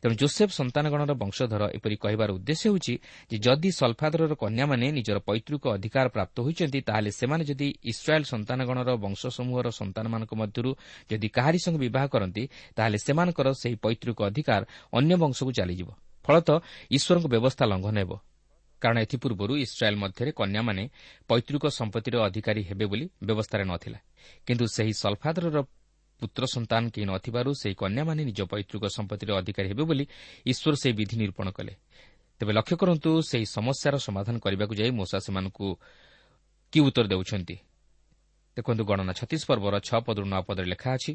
ତେଣୁ ଜୋସେଫ୍ ସନ୍ତାନଗଣର ବଂଶଧର ଏପରି କହିବାର ଉଦ୍ଦେଶ୍ୟ ହେଉଛି ଯେ ଯଦି ସଲ୍ଫାଦରର କନ୍ୟାମାନେ ନିଜର ପୈତୃକ ଅଧିକାର ପ୍ରାପ୍ତ ହୋଇଛନ୍ତି ତାହେଲେ ସେମାନେ ଯଦି ଇସ୍ରାଏଲ୍ ସନ୍ତାନଗଣର ବଂଶ ସମୂହର ସନ୍ତାନମାନଙ୍କ ମଧ୍ୟରୁ ଯଦି କାହାରି ସঙ্গে ବିବାହ କରନ୍ତି ତାହେଲେ ସେମାନଙ୍କର ସେହି ପୈତୃକ ଅଧିକାର ଅନ୍ୟ ବଂଶକୁ ଚାଲିଯିବ। ଫଳତଃ ଈଶ୍ୱରଙ୍କ ବ୍ୟବସ୍ଥା ଲଙ୍ଘନ ହେବ। କାରଣ ଏଥିପୂର୍ବରୁ ଇସ୍ରାଏଲ୍ ମଧ୍ୟରେ କନ୍ୟାମାନେ ପୈତୃକ ସମ୍ପତ୍ତିର ଅଧିକାରୀ ହେବେ ବୋଲି ବ୍ୟବସ୍ଥାରେ ନଥିଲା। କିନ୍ତୁ ସେହି ସଲ୍ଫାଦରର ପୁତ୍ର ସନ୍ତାନ କେହି ନଥିବାରୁ ସେହି କନ୍ୟାମାନେ ନିଜ ପୈତୃକ ସମ୍ପତ୍ତିର ଅଧିକାରୀ ହେବେ ବୋଲି ଈଶ୍ୱର ସେହି ବିଧି ନିରୂପଣ କଲେ। ତେବେ ଲକ୍ଷ୍ୟ କରନ୍ତୁ ସେହି ସମସ୍ୟାର ସମାଧାନ କରିବାକୁ ଯାଇ ମୋଷା ସେମାନଙ୍କୁ କି ଉତ୍ତର ଦେଉଛନ୍ତି? ଦେଖନ୍ତୁ ଗଣନା ଛତିଶ ପର୍ବର ଛଅ ପଦରୁ ନଅ ପଦରେ ଲେଖା ଅଛି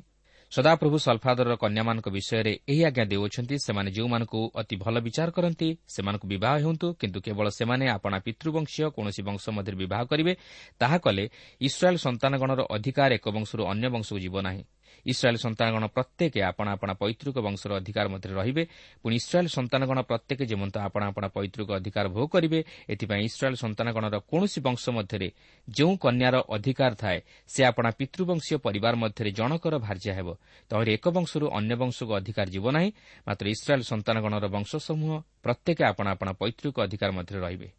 ସଦାପ୍ରଭୁ ସଲ୍ଫାଦରର କନ୍ୟାମାନଙ୍କ ବିଷୟରେ ଏହି ଆଜ୍ଞା ଦେଉଅଛନ୍ତି ସେମାନେ ଯେଉଁମାନଙ୍କୁ ଅତି ଭଲ ବିଚାର କରନ୍ତି ସେମାନଙ୍କୁ ବିବାହ ହେଉନ୍ତୁ କିନ୍ତୁ କେବଳ ସେମାନେ ଆପଣା ପିତୃବଂଶୀୟ କୌଣସି ବଂଶ ମଧ୍ୟରେ ବିବାହ କରିବେ ତାହା କଲେ ଇସ୍ରାଏଲ୍ ସନ୍ତାନଗଣର ଅଧିକାର ଏକ ବଂଶରୁ ଅନ୍ୟ ବଂଶକୁ ଯିବ ନାହିଁ। ଇସ୍ରାଏଲ୍ ସନ୍ତାନଗଣ ପ୍ରତ୍ୟେକ ଆପଣା ଆପଣା ପୈତୃକ ବଂଶର ଅଧିକାର ମଧ୍ୟରେ ରହିବେ ପୁଣି ଇସ୍ରାଏଲ୍ ସନ୍ତାନଗଣ ପ୍ରତ୍ୟେକ ଯେମନ୍ତ ଆପଣା ଆପଣା ପୈତୃକ ଅଧିକାର ଭୋଗ କରିବେ ଏଥିପାଇଁ ଇସ୍ରାଏଲ୍ ସନ୍ତାନଗଣର କୌଣସି ବଂଶ ମଧ୍ୟରେ ଯେଉଁ କନ୍ୟାର ଅଧିକାର ଥାଏ ସେ ଆପଣା ପିତୃବଂଶୀୟ ପରିବାର ମଧ୍ୟରେ ଜଣକର ଭାର୍ଯ୍ୟା ହେବ। ତହିଁରେ ଏକ ବଂଶରୁ ଅନ୍ୟ ବଂଶକୁ ଅଧିକାର ଯିବ ନାହିଁ ମାତ୍ର ଇସ୍ରାଏଲ୍ ସନ୍ତାନଗଣର ବଂଶ ସମୂହ ପ୍ରତ୍ୟେକ ଆପଣା ଆପଣା ପୈତୃକ ଅଧିକାର ମଧ୍ୟରେ ରହିବେ।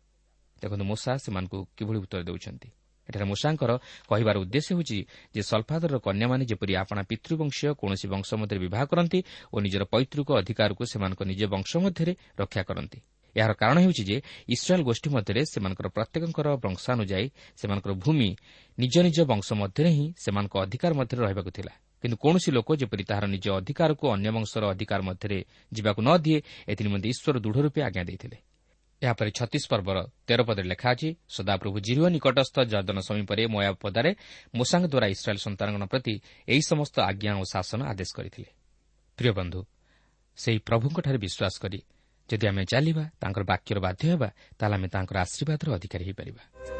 ଦେଖନ୍ତୁ ମୂଷା ସେମାନଙ୍କୁ କିଭଳି ଉତ୍ତର ଦେଉଛନ୍ତି। ଏଠାରେ ମୂଷାଙ୍କର କହିବାର ଉଦ୍ଦେଶ୍ୟ ହେଉଛି ଯେ ସଲ୍ଫାଦରର କନ୍ୟାମାନେ ଯେପରି ଆପଣା ପିତୃବଂଶୀୟ କୌଣସି ବଂଶ ମଧ୍ୟରେ ବିବାହ କରନ୍ତି ଓ ନିଜର ପୈତୃକ ଅଧିକାରକୁ ସେମାନଙ୍କ ନିଜ ବଂଶ ମଧ୍ୟରେ ରକ୍ଷା କରନ୍ତି। ଏହାର କାରଣ ହେଉଛି ଯେ ଇସ୍ରାଏଲ୍ ଗୋଷ୍ଠୀ ମଧ୍ୟରେ ସେମାନଙ୍କର ପ୍ରତ୍ୟେକଙ୍କର ବଂଶାନୁଯାୟୀ ସେମାନଙ୍କର ଭୂମି ନିଜ ନିଜ ବଂଶ ମଧ୍ୟରେ ହିଁ ସେମାନଙ୍କ ଅଧିକାର ମଧ୍ୟରେ ରହିବାକୁ ଥିଲା। କିନ୍ତୁ କୌଣସି ଲୋକ ଯେପରି ତାହାର ନିଜ ଅଧିକାରକୁ ଅନ୍ୟ ବଂଶର ଅଧିକାର ମଧ୍ୟରେ ଯିବାକୁ ନ ଦିଏ ଏଥିନିମନ୍ତେ ଈଶ୍ୱର ଦୃଢ଼ ରୂପେ ଆଜ୍ଞା ଦେଇଥିଲେ। ଏହାପରେ ଛତିଶ ପର୍ବର ତେର ପଦରେ ଲେଖା ଅଛି ସଦାପ୍ରଭୁ ଜିରୁଅ ନିକଟସ୍ଥ ଜର୍ଦ୍ଦନ ସମୀପରେ ମୟା ପଦାରେ ମୋସାଙ୍ଗ ଦ୍ୱାରା ଇସ୍ରାଏଲ୍ ସନ୍ତାନଗଣ ପ୍ରତି ଏହି ସମସ୍ତ ଆଜ୍ଞା ଓ ଶାସନ ଆଦେଶ କରିଥିଲେ। ପ୍ରିୟ ବନ୍ଧୁ ସେହି ପ୍ରଭୁଙ୍କଠାରେ ବିଶ୍ୱାସ କରି ଯଦି ଆମେ ଚାଲିବା ତାଙ୍କର ବାକ୍ୟର ବାଧ୍ୟ ହେବା ତାହେଲେ ଆମେ ତାଙ୍କର ଆଶୀର୍ବାଦର ଅଧିକାରୀ ହୋଇପାରିବା।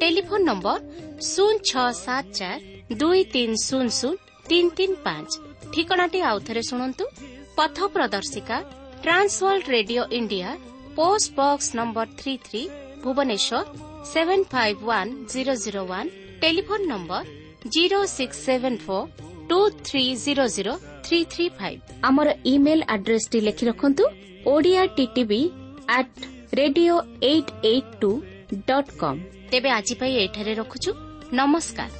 ଟେଲିଫୋନ୍ ନମ୍ବର ଶୂନ ଛଅ ସାତ ଚାରି ଦୁଇ ତିନି ଶୂନ ଶୂନ ତିନି ତିନି ପାଞ୍ଚ ଠିକଣାଟି ଆଉଥରେ ଶୁଣନ୍ତୁ ପଥ ପ୍ରଦର୍ଶିକା Trans World Radio India post box number three three Bhubaneswar seven five one zero zero one telephone number zero six seven four two three zero zero three three five ଆମର ଇମେଲ୍ ଆଡ୍ରେସ୍ଟି ଲେଖି ରଖନ୍ତୁ Odia TTV at radio eight eight two dot com. ତେବେ ଆଜି ପାଇଁ ଏଠାରେ ରଖୁଛୁ। ନମସ୍କାର।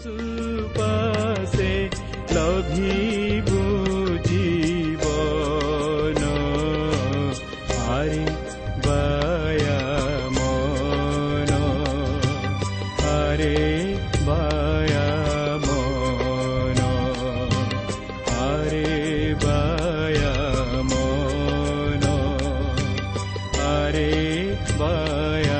Vaya